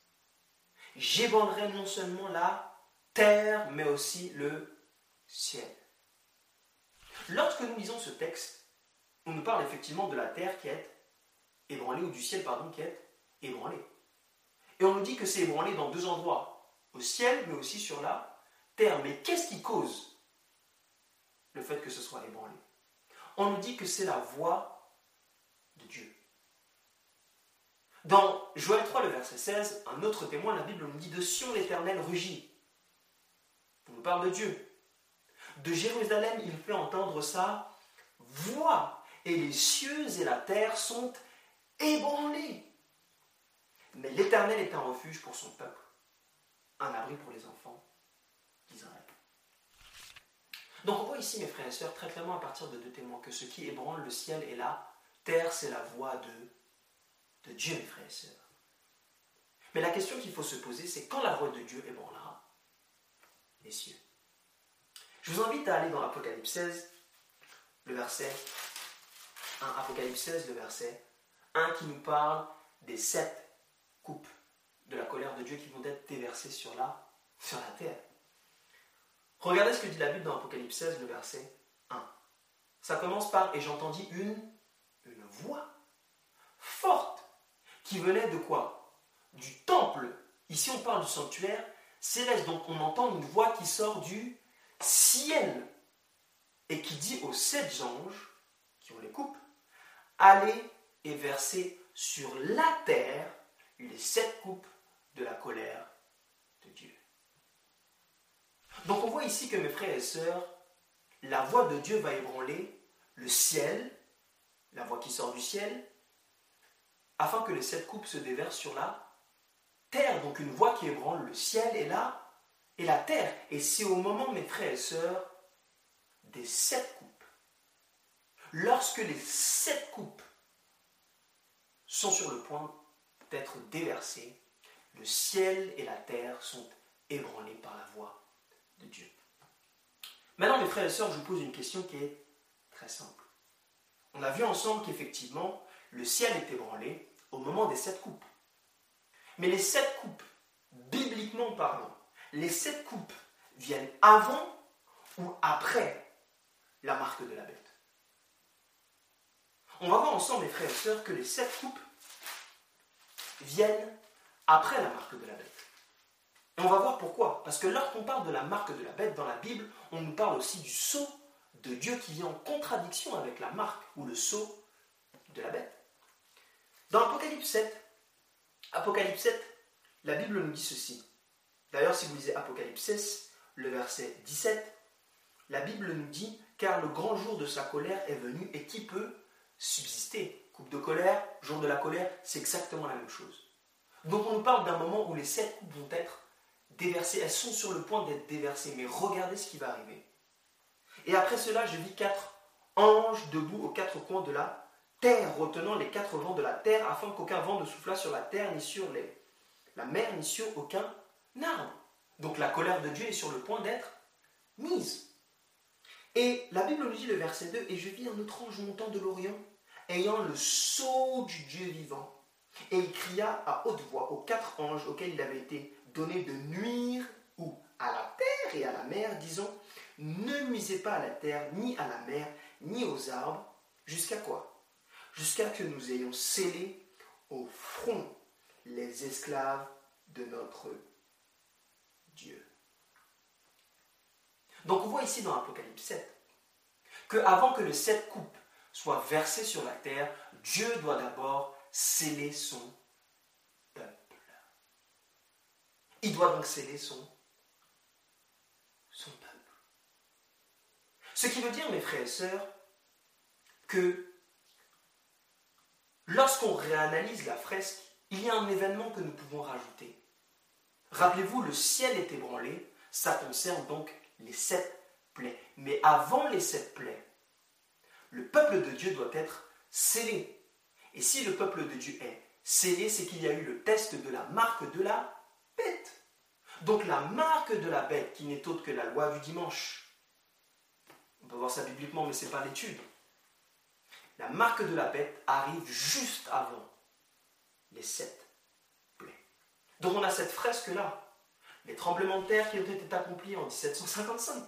J'ébranlerai non seulement la terre, mais aussi le ciel. Lorsque nous lisons ce texte, on nous parle effectivement de la terre qui est ébranlée, ou du ciel, pardon, qui est ébranlé. Et on nous dit que c'est ébranlé dans deux endroits, au ciel, mais aussi sur la terre. Mais qu'est-ce qui cause le fait que ce soit ébranlé? On nous dit que c'est la voix de Dieu. Dans Joël 3, le verset 16, un autre témoin, la Bible nous dit De Sion l'Éternel rugit. On nous parle de Dieu. De Jérusalem, il fait entendre sa voix, et les cieux et la terre sont ébranlés. Mais l'Éternel est un refuge pour son peuple, un abri pour les enfants d'Israël. Donc on voit ici, mes frères et sœurs, très clairement à partir de deux témoins, que ce qui ébranle le ciel et la terre, c'est la voix de, de Dieu, mes frères et sœurs. Mais la question qu'il faut se poser, c'est quand la voix de Dieu ébranlera les cieux. Je vous invite à aller dans Apocalypse 16, le verset 1. Apocalypse 16, le verset 1 qui nous parle des sept coupes de la colère de Dieu qui vont être déversées sur la, sur la terre. Regardez ce que dit la Bible dans Apocalypse 16, le verset 1. Ça commence par Et j'entendis une, une voix forte qui venait de quoi? Du temple. Ici on parle du sanctuaire céleste. Donc on entend une voix qui sort du ciel et qui dit aux sept anges qui ont les coupes, allez et versez sur la terre les sept coupes de la colère de Dieu. Donc on voit ici que mes frères et sœurs, la voix de Dieu va ébranler le ciel, la voix qui sort du ciel, afin que les sept coupes se déversent sur la donc une voix qui ébranle le ciel et là, et la terre. Et c'est au moment, mes frères et sœurs, des sept coupes. Lorsque les sept coupes sont sur le point d'être déversées, le ciel et la terre sont ébranlés par la voix de Dieu. Maintenant, mes frères et sœurs, je vous pose une question qui est très simple. On a vu ensemble qu'effectivement, le ciel est ébranlé au moment des sept coupes. Mais les sept coupes, bibliquement parlant, les sept coupes viennent avant ou après la marque de la bête. On va voir ensemble, mes frères et sœurs, que les sept coupes viennent après la marque de la bête. Et on va voir pourquoi. Parce que lorsqu'on parle de la marque de la bête dans la Bible, on nous parle aussi du sceau de Dieu qui vient en contradiction avec la marque ou le sceau de la bête. Dans l'Apocalypse 7, Apocalypse 7, la Bible nous dit ceci. D'ailleurs, si vous lisez Apocalypse 16, le verset 17, la Bible nous dit Car le grand jour de sa colère est venu et qui peut subsister? Coupe de colère, jour de la colère, c'est exactement la même chose. Donc on nous parle d'un moment où les sept coupes vont être déversées. Elles sont sur le point d'être déversées, mais regardez ce qui va arriver. Et après cela, je vis quatre anges debout aux quatre coins de la terre, retenant les quatre vents de la terre, afin qu'aucun vent ne soufflât sur la terre, ni sur la mer, ni sur aucun arbre. Donc la colère de Dieu est sur le point d'être mise. Et la Bible nous dit le verset 2, Et je vis un autre ange montant de l'Orient, ayant le sceau du Dieu vivant. Et il cria à haute voix aux quatre anges auxquels il avait été donné de nuire ou à la terre et à la mer, disant, ne misez pas à la terre, ni à la mer, ni aux arbres, jusqu'à quoi? Jusqu'à que nous ayons scellé au front les esclaves de notre Dieu. Donc on voit ici dans Apocalypse 7 que avant que le sept coupes soient versées sur la terre, Dieu doit d'abord sceller son peuple. Il doit donc sceller son, son peuple. Ce qui veut dire, mes frères et sœurs, que lorsqu'on réanalyse la fresque, il y a un événement que nous pouvons rajouter. Rappelez-vous, le ciel est ébranlé, ça concerne donc les sept plaies. Mais avant les sept plaies, le peuple de Dieu doit être scellé. Et si le peuple de Dieu est scellé, c'est qu'il y a eu le test de la marque de la bête. Donc la marque de la bête, qui n'est autre que la loi du dimanche. On peut voir ça bibliquement, mais ce n'est pas l'étude. La marque de la bête arrive juste avant les sept donc on a cette fresque-là. Les tremblements de terre qui ont été accomplis en 1755.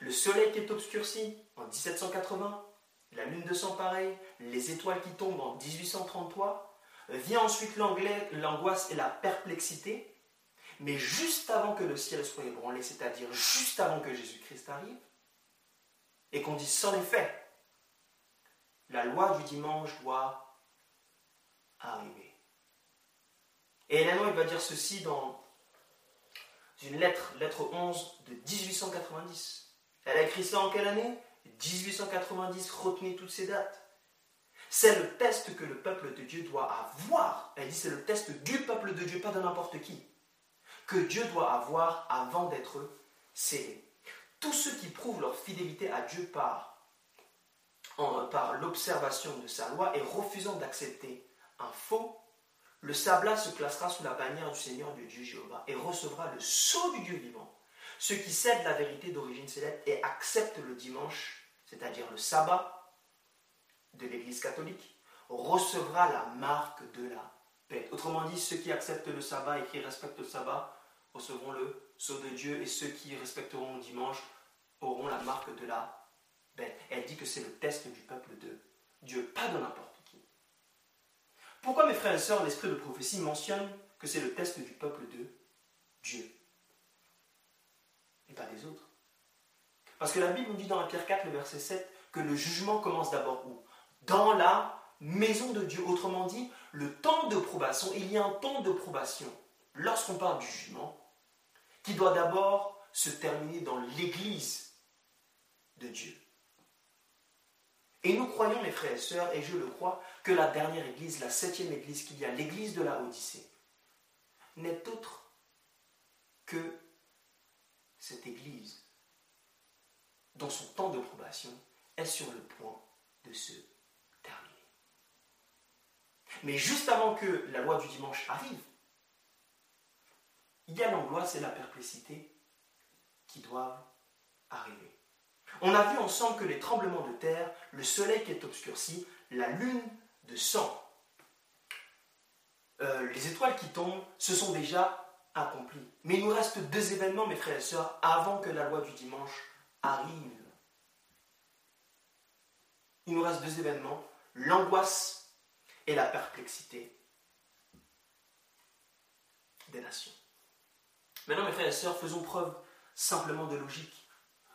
Le soleil qui est obscurci en 1780. La lune de sang pareil. Les étoiles qui tombent en 1833. Vient ensuite l'angoisse et la perplexité. Mais juste avant que le ciel soit ébranlé, c'est-à-dire juste avant que Jésus-Christ arrive, et qu'on dise sans les faits, la loi du dimanche doit arriver. Et Hélène va dire ceci dans une lettre, lettre 11 de 1890. Elle a écrit ça en quelle année? 1890, retenez toutes ces dates. C'est le test que le peuple de Dieu doit avoir. Elle dit c'est le test du peuple de Dieu, pas de n'importe qui. Que Dieu doit avoir avant d'être scellé. Tous ceux qui prouvent leur fidélité à Dieu par, par l'observation de sa loi et refusant d'accepter un faux le sablat se placera sous la bannière du Seigneur du Dieu Jéhovah et recevra le sceau du Dieu vivant. Ceux qui cèdent la vérité d'origine céleste et acceptent le dimanche, c'est-à-dire le sabbat de l'Église catholique, recevra la marque de la paix. Autrement dit, ceux qui acceptent le sabbat et qui respectent le sabbat recevront le sceau de Dieu et ceux qui respecteront le dimanche auront la marque de la paix. Elle dit que c'est le test du peuple de Dieu, pas de n'importe pourquoi mes frères et sœurs, l'esprit de prophétie mentionne que c'est le test du peuple de Dieu et pas des autres? Parce que la Bible nous dit dans la Pierre 4, le verset 7, que le jugement commence d'abord où? Dans la maison de Dieu. Autrement dit, le temps de probation, il y a un temps de probation lorsqu'on parle du jugement qui doit d'abord se terminer dans l'église de Dieu. Et nous croyons, mes frères et sœurs, et je le crois, que la dernière église, la septième église qu'il y a, l'église de la Odyssée, n'est autre que cette église dont son temps de probation est sur le point de se terminer. Mais juste avant que la loi du dimanche arrive, il y a l'angoisse et la perplexité qui doivent arriver. On a vu ensemble que les tremblements de terre, le soleil qui est obscurci, la lune de sang, euh, les étoiles qui tombent, se sont déjà accomplis. Mais il nous reste deux événements, mes frères et sœurs, avant que la loi du dimanche arrive. Il nous reste deux événements, l'angoisse et la perplexité des nations. Maintenant, mes frères et sœurs, faisons preuve simplement de logique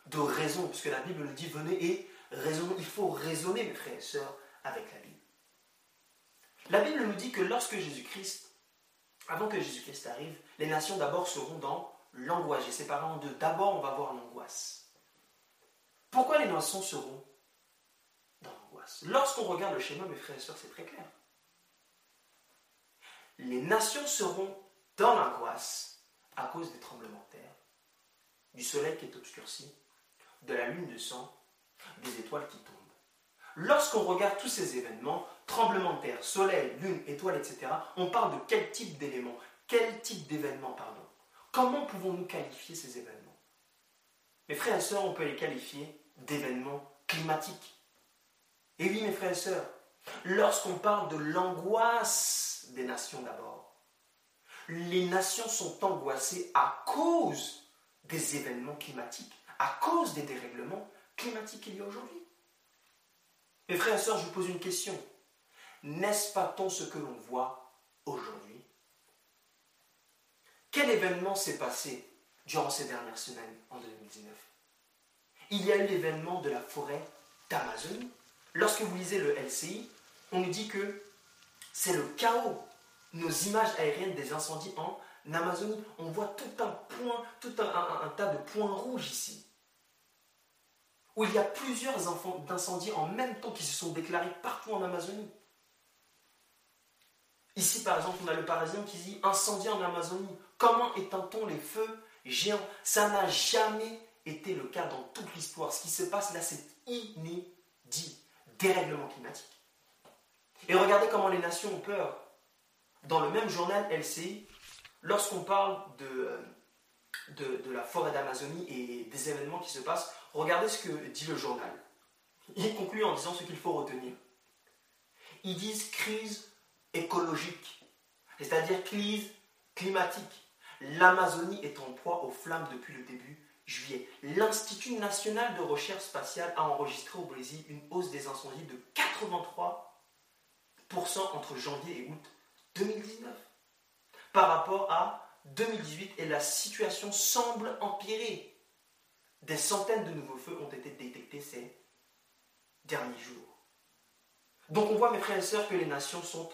de raison, puisque la Bible nous dit venez et raisonnons. Il faut raisonner, mes frères et sœurs, avec la Bible. La Bible nous dit que lorsque Jésus-Christ avant que Jésus-Christ arrive, les nations d'abord seront dans l'angoisse. J'ai séparé en deux. D'abord, on va voir l'angoisse. Pourquoi les nations seront dans l'angoisse? Lorsqu'on regarde le schéma, mes frères et sœurs, c'est très clair. Les nations seront dans l'angoisse à cause des tremblements de terre, du soleil qui est obscurci, de la lune de sang, des étoiles qui tombent. Lorsqu'on regarde tous ces événements, tremblement de terre, soleil, lune, étoiles, etc., on parle de quel type d'éléments, quel type d'événements, pardon. Comment pouvons-nous qualifier ces événements? Mes frères et sœurs, on peut les qualifier d'événements climatiques. Et oui, mes frères et sœurs, lorsqu'on parle de l'angoisse des nations d'abord, les nations sont angoissées à cause des événements climatiques, à cause des dérèglements climatiques qu'il y a aujourd'hui. Mes frères et sœurs, je vous pose une question. N'est-ce pas tant ce que l'on voit aujourd'hui? Quel événement s'est passé durant ces dernières semaines en 2019 Il y a eu l'événement de la forêt d'Amazonie. Lorsque vous lisez le LCI, on nous dit que c'est le chaos. Nos images aériennes des incendies en Amazonie, on voit tout un point, tout un tas de points rouges ici où il y a plusieurs incendies en même temps qui se sont déclarés partout en Amazonie. Ici, par exemple, on a le Parisien qui dit incendie en Amazonie. Comment éteint-on les feux géants? Ça n'a jamais été le cas dans toute l'histoire. Ce qui se passe là, c'est inédit. Dérèglement climatique. Et regardez comment les nations ont peur. Dans le même journal LCI, lorsqu'on parle euh, de, de la forêt d'Amazonie et des événements qui se passent, Regardez ce que dit le journal. Il conclut en disant ce qu'il faut retenir. Ils disent crise écologique, c'est-à-dire crise climatique. L'Amazonie est en proie aux flammes depuis le début juillet. L'Institut national de recherche spatiale a enregistré au Brésil une hausse des incendies de 83% entre janvier et août 2019 par rapport à 2018 et la situation semble empirer. Des centaines de nouveaux feux ont été détectés ces derniers jours. Donc on voit, mes frères et sœurs, que les nations sont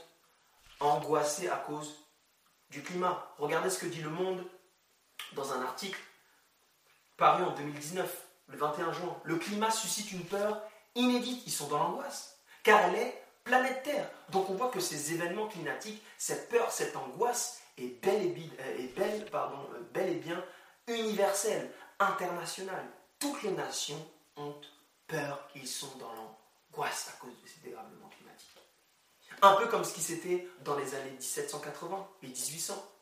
angoissées à cause du climat. Regardez ce que dit Le Monde dans un article paru en 2019, le 21 juin. Le climat suscite une peur inédite. Ils sont dans l'angoisse, car elle est planète Terre. Donc on voit que ces événements climatiques, cette peur, cette angoisse est bel et, euh, pardon, euh, bel et bien universelle international. Toutes les nations ont peur, ils sont dans l'angoisse à cause de ces dérèglements climatiques. Un peu comme ce qui s'était dans les années 1780 et 1800.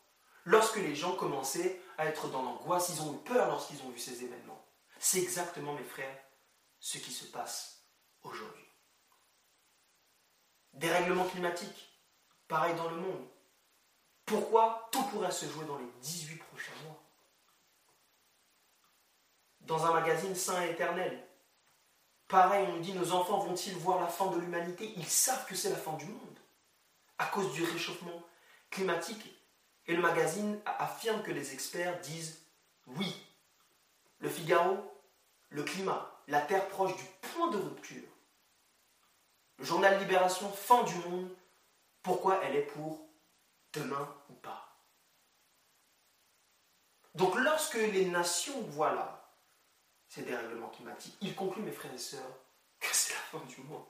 Lorsque les gens commençaient à être dans l'angoisse, ils ont eu peur lorsqu'ils ont vu ces événements. C'est exactement, mes frères, ce qui se passe aujourd'hui. Dérèglement climatique, pareil dans le monde. Pourquoi tout pourrait se jouer dans les 18 prochains mois? Dans un magazine saint et éternel. Pareil, on nous dit, nos enfants vont-ils voir la fin de l'humanité? Ils savent que c'est la fin du monde, à cause du réchauffement climatique. Et le magazine affirme que les experts disent oui. Le Figaro, le climat, la Terre proche du point de rupture. Le journal Libération, fin du monde, pourquoi elle est pour demain ou pas. Donc lorsque les nations voient là ces dérèglements climatiques. Il conclut, mes frères et sœurs, que c'est la fin du monde.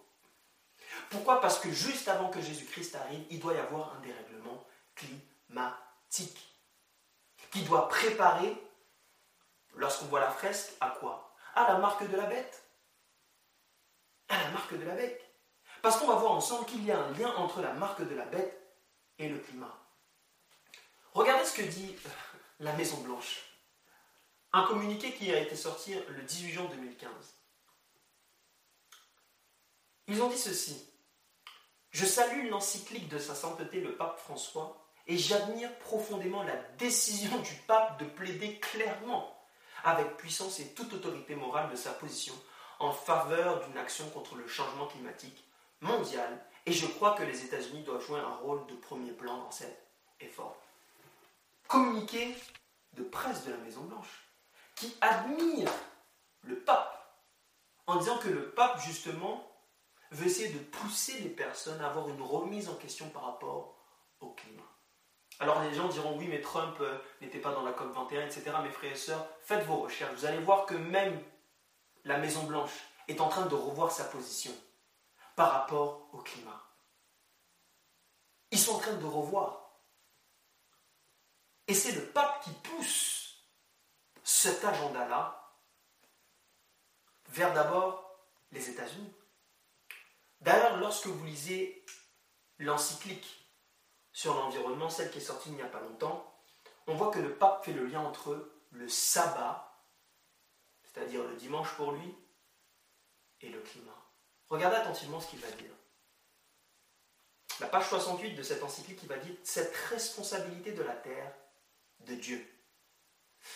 Pourquoi? Parce que juste avant que Jésus-Christ arrive, il doit y avoir un dérèglement climatique qui doit préparer, lorsqu'on voit la fresque, à quoi? À la marque de la bête. À la marque de la bête. Parce qu'on va voir ensemble qu'il y a un lien entre la marque de la bête et le climat. Regardez ce que dit la Maison Blanche. Un communiqué qui a été sorti le 18 juin 2015. Ils ont dit ceci. Je salue l'encyclique de sa sainteté le pape François et j'admire profondément la décision du pape de plaider clairement, avec puissance et toute autorité morale de sa position, en faveur d'une action contre le changement climatique mondial et je crois que les États-Unis doivent jouer un rôle de premier plan dans cet effort. Communiqué de presse de la Maison-Blanche qui admire le pape en disant que le pape, justement, veut essayer de pousser les personnes à avoir une remise en question par rapport au climat. Alors les gens diront oui, mais Trump euh, n'était pas dans la COP 21, etc. Mes frères et sœurs, faites vos recherches. Vous allez voir que même la Maison Blanche est en train de revoir sa position par rapport au climat. Ils sont en train de revoir. Et c'est le pape qui pousse cet agenda-là vers d'abord les États-Unis. D'ailleurs, lorsque vous lisez l'encyclique sur l'environnement, celle qui est sortie il n'y a pas longtemps, on voit que le pape fait le lien entre le sabbat, c'est-à-dire le dimanche pour lui, et le climat. Regardez attentivement ce qu'il va dire. La page 68 de cette encyclique, il va dire Cette responsabilité de la terre, de Dieu,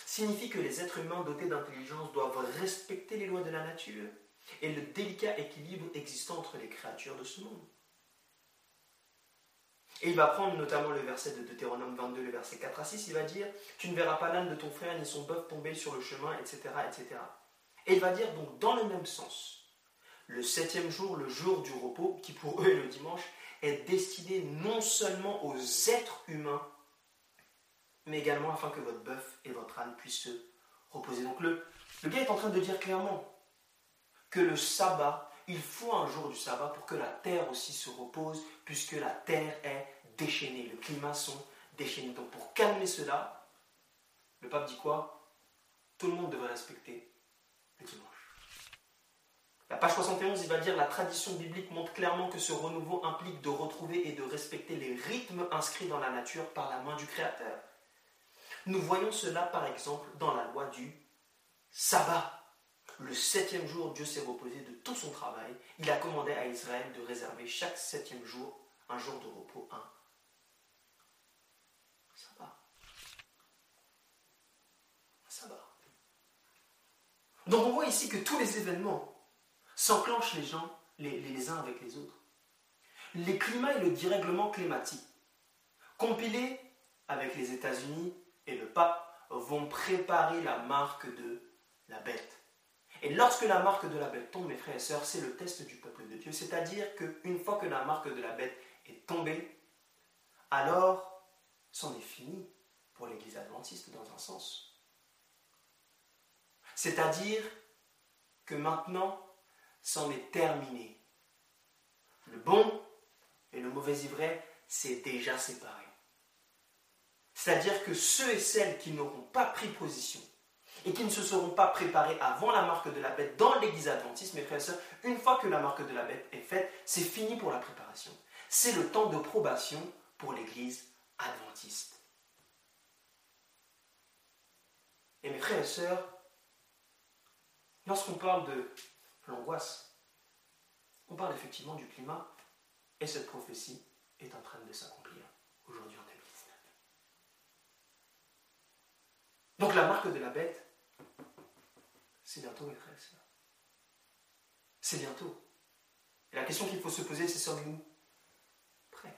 signifie que les êtres humains dotés d'intelligence doivent respecter les lois de la nature et le délicat équilibre existant entre les créatures de ce monde. Et il va prendre notamment le verset de Deutéronome 22, le verset 4 à 6, il va dire Tu ne verras pas l'âne de ton frère ni son bœuf tomber sur le chemin, etc., etc. Et il va dire donc dans le même sens le septième jour, le jour du repos, qui pour eux est le dimanche, est destiné non seulement aux êtres humains, mais également afin que votre bœuf et votre âne puissent se reposer. Donc le, le gars est en train de dire clairement que le sabbat, il faut un jour du sabbat pour que la terre aussi se repose, puisque la terre est déchaînée, le climat sont déchaînés. Donc pour calmer cela, le pape dit quoi? Tout le monde devrait respecter le dimanche. La page 71, il va dire la tradition biblique montre clairement que ce renouveau implique de retrouver et de respecter les rythmes inscrits dans la nature par la main du Créateur. Nous voyons cela par exemple dans la loi du sabbat. Le septième jour, Dieu s'est reposé de tout son travail. Il a commandé à Israël de réserver chaque septième jour un jour de repos, un sabbat. Un sabbat. Donc on voit ici que tous les événements s'enclenchent les les, uns avec les autres. Les climats et le dérèglement climatique, compilés avec les États-Unis et le pape, vont préparer la marque de la bête. Et lorsque la marque de la bête tombe, mes frères et sœurs, c'est le test du peuple de Dieu. C'est-à-dire qu'une fois que la marque de la bête est tombée, alors c'en est fini pour l'Église adventiste dans un sens. C'est-à-dire que maintenant, c'en est terminé. Le bon et le mauvais ivraie, c'est déjà séparé. C'est-à-dire que ceux et celles qui n'auront pas pris position et qui ne se seront pas préparés avant la marque de la bête dans l'église adventiste, mes frères et sœurs, une fois que la marque de la bête est faite, c'est fini pour la préparation. C'est le temps de probation pour l'église adventiste. Et mes frères et sœurs, lorsqu'on parle de l'angoisse. On parle effectivement du climat et cette prophétie est en train de s'accomplir aujourd'hui en 2019. Donc la marque de la bête, c'est bientôt, mes frères. C'est bientôt. Et la question qu'il faut se poser, c'est sommes-nous prêts?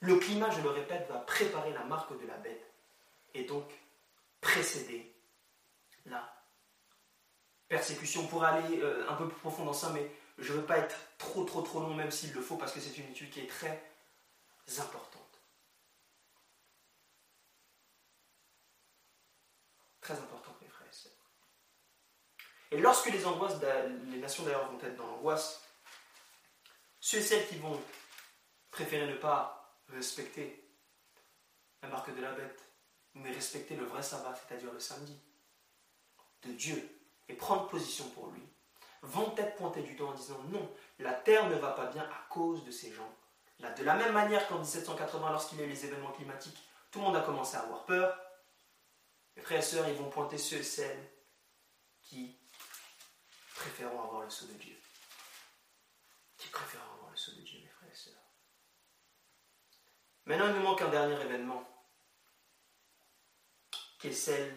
Le climat, je le répète, va préparer la marque de la bête et donc précéder la persécution. Pour aller euh, un peu plus profond dans ça, mais je ne veux pas être trop trop trop long, même s'il le faut, parce que c'est une étude qui est très importante. Très importante, mes frères et sœurs. Et lorsque les angoisses, les nations d'ailleurs vont être dans l'angoisse, ceux et celles qui vont préférer ne pas respecter la marque de la bête, mais respecter le vrai sabbat, c'est-à-dire le samedi, de Dieu, et prendre position pour lui, vont être pointés du doigt en disant non, la terre ne va pas bien à cause de ces gens. Là, de la même manière qu'en 1780, lorsqu'il y a eu les événements climatiques, tout le monde a commencé à avoir peur. Mes frères et sœurs, ils vont pointer ceux et celles qui préféreront avoir le sceau de Dieu. Qui préféreront avoir le sceau de Dieu, mes frères et sœurs. Maintenant, il nous manque un dernier événement, qui est celle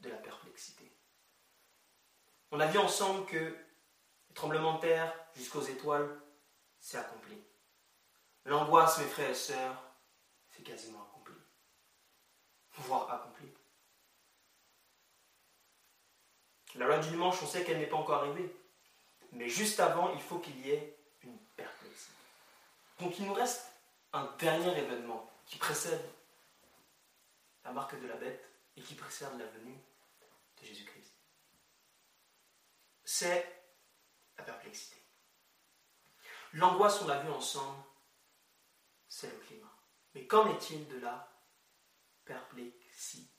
de la perplexité. On a vu ensemble que le tremblement de terre jusqu'aux étoiles, c'est accompli. L'angoisse, mes frères et sœurs, c'est quasiment Voire accompli. La loi du dimanche, on sait qu'elle n'est pas encore arrivée. Mais juste avant, il faut qu'il y ait une perplexité. Donc il nous reste un dernier événement qui précède la marque de la bête et qui précède la venue de Jésus-Christ. C'est la perplexité. L'angoisse, on l'a vu ensemble, c'est le climat. Mais qu'en est-il de la perplexité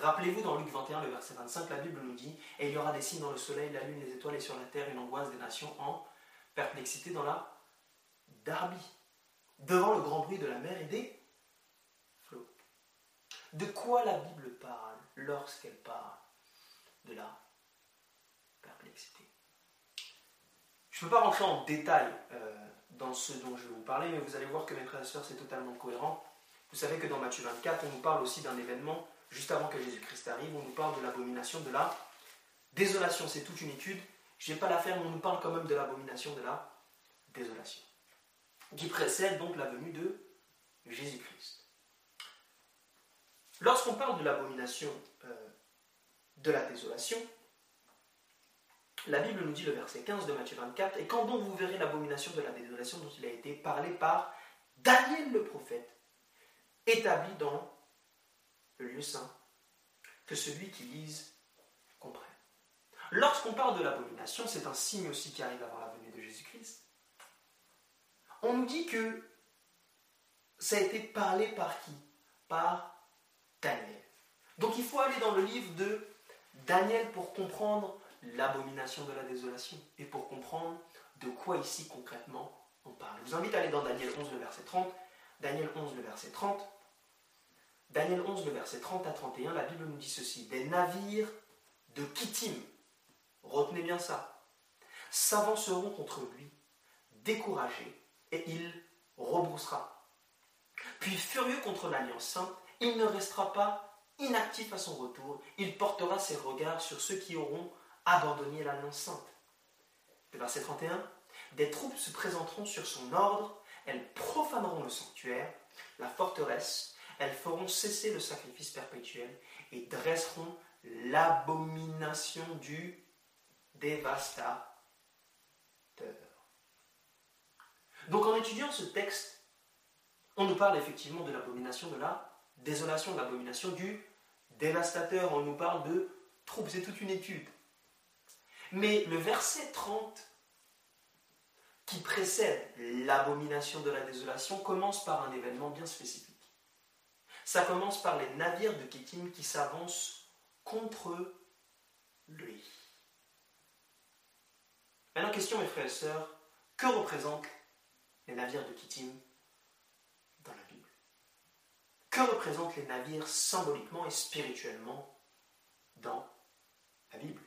Rappelez-vous dans Luc 21, le verset 25, la Bible nous dit Et il y aura des signes dans le soleil, la lune, les étoiles et sur la terre, une angoisse des nations en perplexité dans la Darby, devant le grand bruit de la mer et des flots. De quoi la Bible parle lorsqu'elle parle de la perplexité? Je ne peux pas rentrer en détail euh, dans ce dont je vais vous parler, mais vous allez voir que mes frères et sœurs, c'est totalement cohérent. Vous savez que dans Matthieu 24, on nous parle aussi d'un événement juste avant que Jésus-Christ arrive, on nous parle de l'abomination de la désolation. C'est toute une étude. Je ne vais pas la faire, mais on nous parle quand même de l'abomination de la désolation, qui précède donc la venue de Jésus-Christ. Lorsqu'on parle de l'abomination euh, de la désolation, la Bible nous dit le verset 15 de Matthieu 24, Et quand donc vous verrez l'abomination de la désolation dont il a été parlé par Daniel le prophète, établi dans le lieu saint, que celui qui lise comprenne. Lorsqu'on parle de l'abomination, c'est un signe aussi qui arrive avant la venue de Jésus-Christ. On nous dit que ça a été parlé par qui? Par Daniel. Donc il faut aller dans le livre de Daniel pour comprendre l'abomination de la désolation et pour comprendre de quoi ici concrètement on parle. Je vous invite à aller dans Daniel 11, le verset 30. Daniel 11, le verset 30. Daniel 11, le verset 30 à 31, la Bible nous dit ceci. Des navires de Kittim, retenez bien ça, s'avanceront contre lui, découragés, et il rebroussera. Puis furieux contre l'Alliance sainte, il ne restera pas inactif à son retour, il portera ses regards sur ceux qui auront abandonné l'Alliance sainte. Le verset 31, des troupes se présenteront sur son ordre, elles profaneront le sanctuaire, la forteresse, elles feront cesser le sacrifice perpétuel et dresseront l'abomination du dévastateur. Donc en étudiant ce texte, on nous parle effectivement de l'abomination de la désolation, de l'abomination du dévastateur. On nous parle de troupes, c'est toute une étude. Mais le verset 30 qui précède l'abomination de la désolation commence par un événement bien spécifique. Ça commence par les navires de Kittim qui s'avancent contre lui. Maintenant, question, mes frères et sœurs, que représentent les navires de Kittim dans la Bible? Que représentent les navires symboliquement et spirituellement dans la Bible?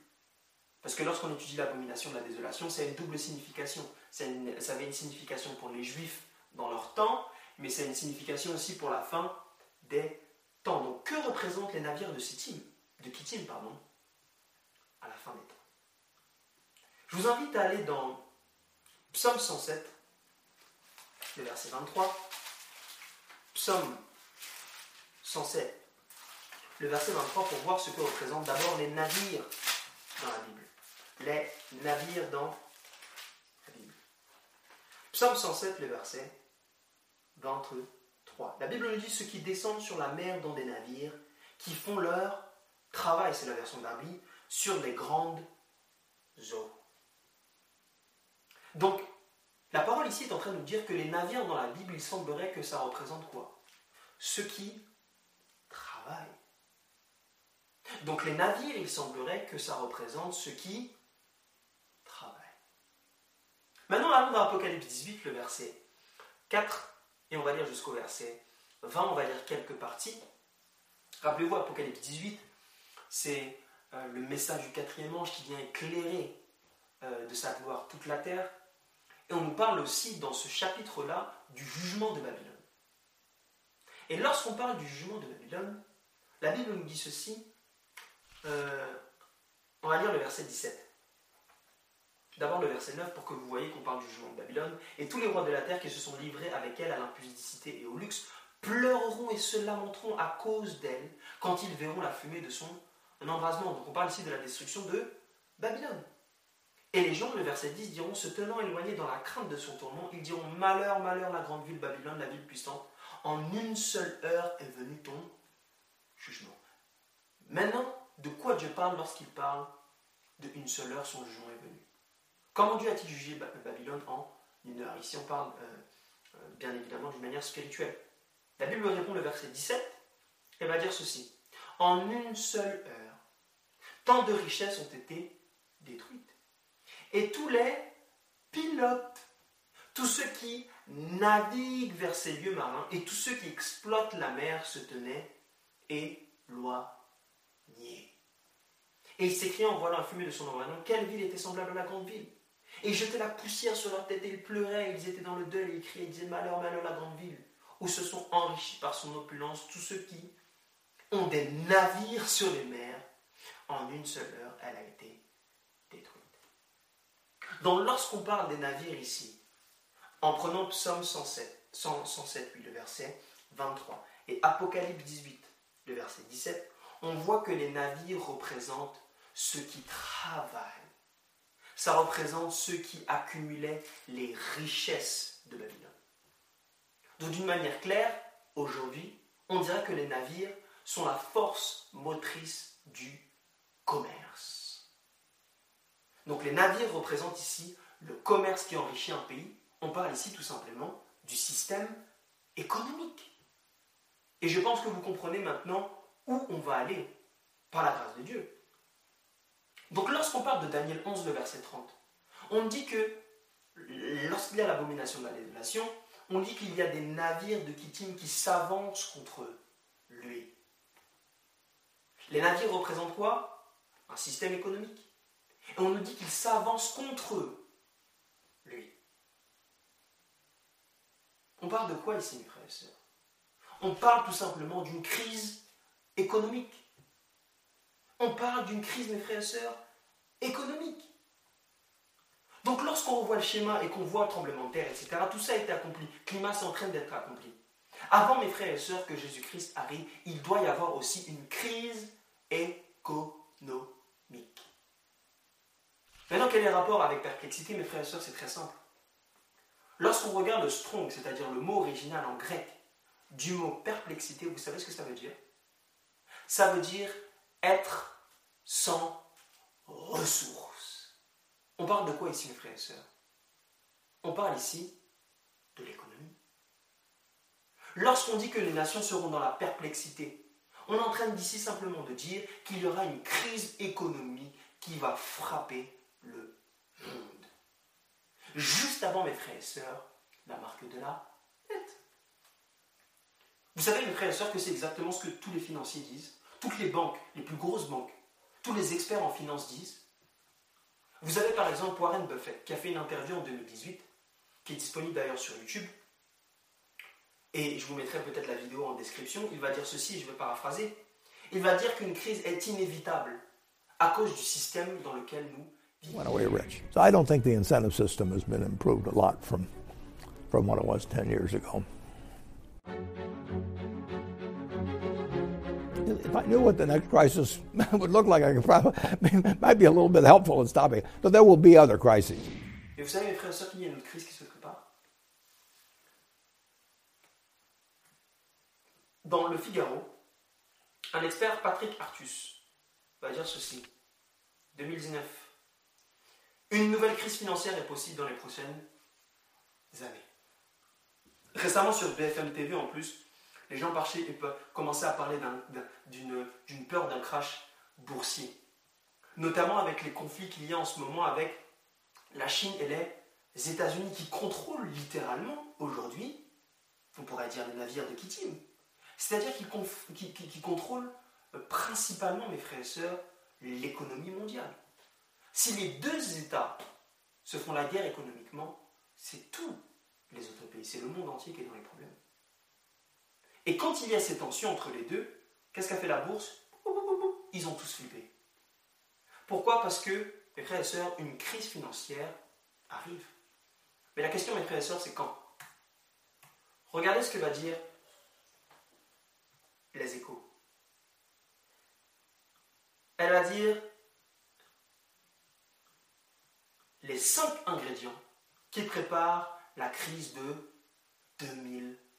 Parce que lorsqu'on étudie l'abomination de la désolation, c'est une double signification. ça avait une signification pour les Juifs dans leur temps, mais c'est une signification aussi pour la fin des temps. Donc, que représentent les navires de Kittim, de Kittim pardon, à la fin des temps? Je vous invite à aller dans Psaume 107, le verset 23. Psaume 107, le verset 23, pour voir ce que représentent d'abord les navires dans la Bible. Les navires dans la Bible. Psaume 107, le verset 23. La Bible nous dit ceux qui descendent sur la mer dans des navires, qui font leur travail, c'est la version d'Arby, sur les grandes eaux. Donc, la parole ici est en train de nous dire que les navires dans la Bible, il semblerait que ça représente quoi? Ceux qui travaillent. Donc les navires, il semblerait que ça représente ceux qui travaillent. Maintenant, allons dans Apocalypse 18, le verset 4 et on va lire jusqu'au verset 20, on va lire quelques parties. Rappelez-vous, Apocalypse 18, c'est euh, le message du quatrième ange qui vient éclairer euh, de sa gloire toute la terre. Et on nous parle aussi dans ce chapitre-là du jugement de Babylone. Et lorsqu'on parle du jugement de Babylone, la Bible nous dit ceci. Euh, on va lire le verset 17. D'abord le verset 9 pour que vous voyez qu'on parle du jugement de Babylone. Et tous les rois de la terre qui se sont livrés avec elle à l'impudicité et au luxe pleureront et se lamenteront à cause d'elle quand ils verront la fumée de son embrasement. Donc on parle ici de la destruction de Babylone. Et les gens, le verset 10, diront, se tenant éloignés dans la crainte de son tourment, ils diront Malheur, malheur, la grande ville Babylone, la ville puissante, En une seule heure est venu ton jugement. Maintenant, de quoi Dieu parle lorsqu'il parle de une seule heure, son jugement est venu? Comment Dieu a-t-il jugé Babylone en une heure? Ici, on parle euh, euh, bien évidemment d'une manière spirituelle. La Bible répond le verset 17, elle va dire ceci. En une seule heure, tant de richesses ont été détruites. Et tous les pilotes, tous ceux qui naviguent vers ces lieux marins et tous ceux qui exploitent la mer se tenaient éloignés. Et il s'écria en voyant la fumée de son environnement, quelle ville était semblable à la grande ville? Et jetaient la poussière sur leur tête et ils pleuraient, ils étaient dans le deuil ils criaient, ils disaient, malheur, malheur, la grande ville, où se sont enrichis par son opulence tous ceux qui ont des navires sur les mers. En une seule heure, elle a été détruite. Donc lorsqu'on parle des navires ici, en prenant Psaume 107, 107 le verset 23, et Apocalypse 18, le verset 17, on voit que les navires représentent ceux qui travaillent. Ça représente ceux qui accumulaient les richesses de Babylone. Donc d'une manière claire, aujourd'hui, on dirait que les navires sont la force motrice du commerce. Donc les navires représentent ici le commerce qui enrichit un pays. On parle ici tout simplement du système économique. Et je pense que vous comprenez maintenant où on va aller par la grâce de Dieu. Donc lorsqu'on parle de Daniel 11, le verset 30, on dit que lorsqu'il y a l'abomination de la désolation, on dit qu'il y a des navires de Kittim qui s'avancent contre lui. Les navires représentent quoi? Un système économique. Et on nous dit qu'ils s'avancent contre lui. On parle de quoi ici, mes frères et sœurs? On parle tout simplement d'une crise économique. On parle d'une crise, mes frères et sœurs, économique. Donc lorsqu'on revoit le schéma et qu'on voit le tremblement de terre, etc., tout ça a été accompli. Climat est en train d'être accompli. Avant, mes frères et sœurs, que Jésus-Christ arrive, il doit y avoir aussi une crise économique. Maintenant, quel est le rapport avec perplexité, mes frères et sœurs? C'est très simple. Lorsqu'on regarde le strong, c'est-à-dire le mot original en grec du mot perplexité, vous savez ce que ça veut dire? Ça veut dire être sans ressources. On parle de quoi ici, mes frères et sœurs? On parle ici de l'économie. Lorsqu'on dit que les nations seront dans la perplexité, on est en train d'ici simplement de dire qu'il y aura une crise économique qui va frapper le monde. Juste avant, mes frères et sœurs, la marque de la tête. Vous savez, mes frères et sœurs, que c'est exactement ce que tous les financiers disent, toutes les banques, les plus grosses banques, tous les experts en finance disent. Vous avez par exemple Warren Buffett qui a fait une interview en 2018, qui est disponible d'ailleurs sur YouTube. Et je vous mettrai peut-être la vidéo en description. Il va dire ceci, je vais paraphraser. Il va dire qu'une crise est inévitable à cause du système dans lequel nous vivons. Went away rich. So I don't think the incentive system has been improved a lot from, from what it was 10 years ago. If I knew what the next crisis would look like, I could probably might be a little bit helpful in stopping it. But there will be other crises. Et vous savez, mes frères et sœurs, qu'il y a une autre crise qui se prépare Dans le Figaro, un expert, Patrick Artus, va dire ceci. 2019. Une nouvelle crise financière est possible dans les prochaines années. Récemment sur BFM TV en plus, les gens commençaient à parler d'une peur d'un crash boursier. Notamment avec les conflits qu'il y a en ce moment avec la Chine et les États-Unis qui contrôlent littéralement aujourd'hui, on pourrait dire les navires de Kittim. C'est-à-dire qu'ils contrôlent euh, principalement, mes frères et sœurs, l'économie mondiale. Si les deux États se font la guerre économiquement, c'est tous les autres pays, c'est le monde entier qui est dans les problèmes. Et quand il y a ces tensions entre les deux, qu'est-ce qu'a fait la bourse? Ils ont tous flippé. Pourquoi? Parce que, mes frères et sœurs, une crise financière arrive. Mais la question, mes frères et sœurs, c'est quand? Regardez ce que va dire les échos. Elle va dire les cinq ingrédients qui préparent la crise de 2020.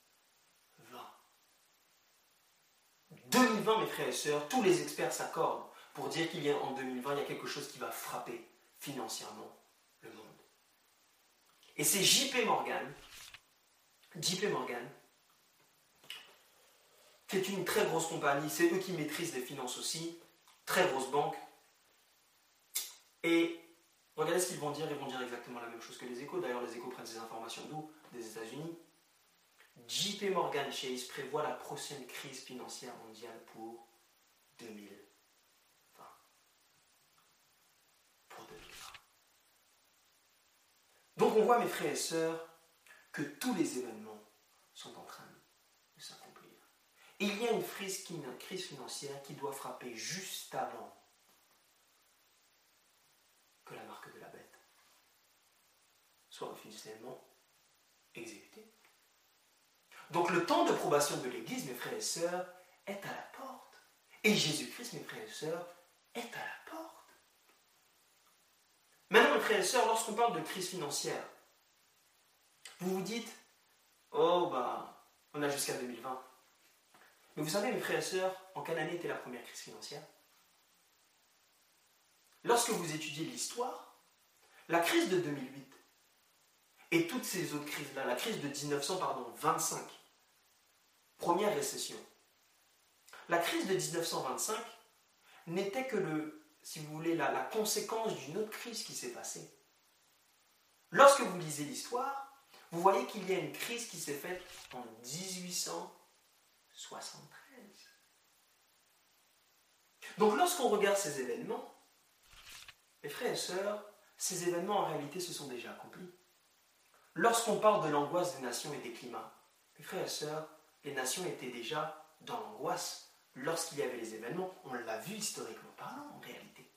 2020, mes frères et sœurs, tous les experts s'accordent pour dire qu'il y a en 2020, il y a quelque chose qui va frapper financièrement le monde. Et c'est JP Morgan, JP Morgan, qui est une très grosse compagnie, c'est eux qui maîtrisent les finances aussi, très grosse banque. Et regardez ce qu'ils vont dire, ils vont dire exactement la même chose que les échos. D'ailleurs, les échos prennent ces informations d'où? Des États-Unis. JP Morgan Chase prévoit la prochaine crise financière mondiale pour 2020. Pour 2020. Donc on voit, mes frères et sœurs, que tous les événements sont en train de s'accomplir. Il y a une crise, une crise financière qui doit frapper juste avant que la marque de la bête soit officiellement exécutée. Donc le temps de probation de l'Église, mes frères et sœurs, est à la porte. Et Jésus-Christ, mes frères et sœurs, est à la porte. Maintenant, mes frères et sœurs, lorsqu'on parle de crise financière, vous vous dites, oh bah, on a jusqu'à 2020. Mais vous savez, mes frères et sœurs, en quelle année était la première crise financière? Lorsque vous étudiez l'histoire, la crise de 2008 et toutes ces autres crises-là, la crise de 1925, première récession, la crise de 1925 n'était que le, si vous voulez, la, la conséquence d'une autre crise qui s'est passée. Lorsque vous lisez l'histoire, vous voyez qu'il y a une crise qui s'est faite en 1873. Donc lorsqu'on regarde ces événements, mes frères et sœurs, ces événements en réalité se sont déjà accomplis. Lorsqu'on parle de l'angoisse des nations et des climats, mes frères et sœurs, les nations étaient déjà dans l'angoisse lorsqu'il y avait les événements. On l'a vu historiquement parlant en réalité.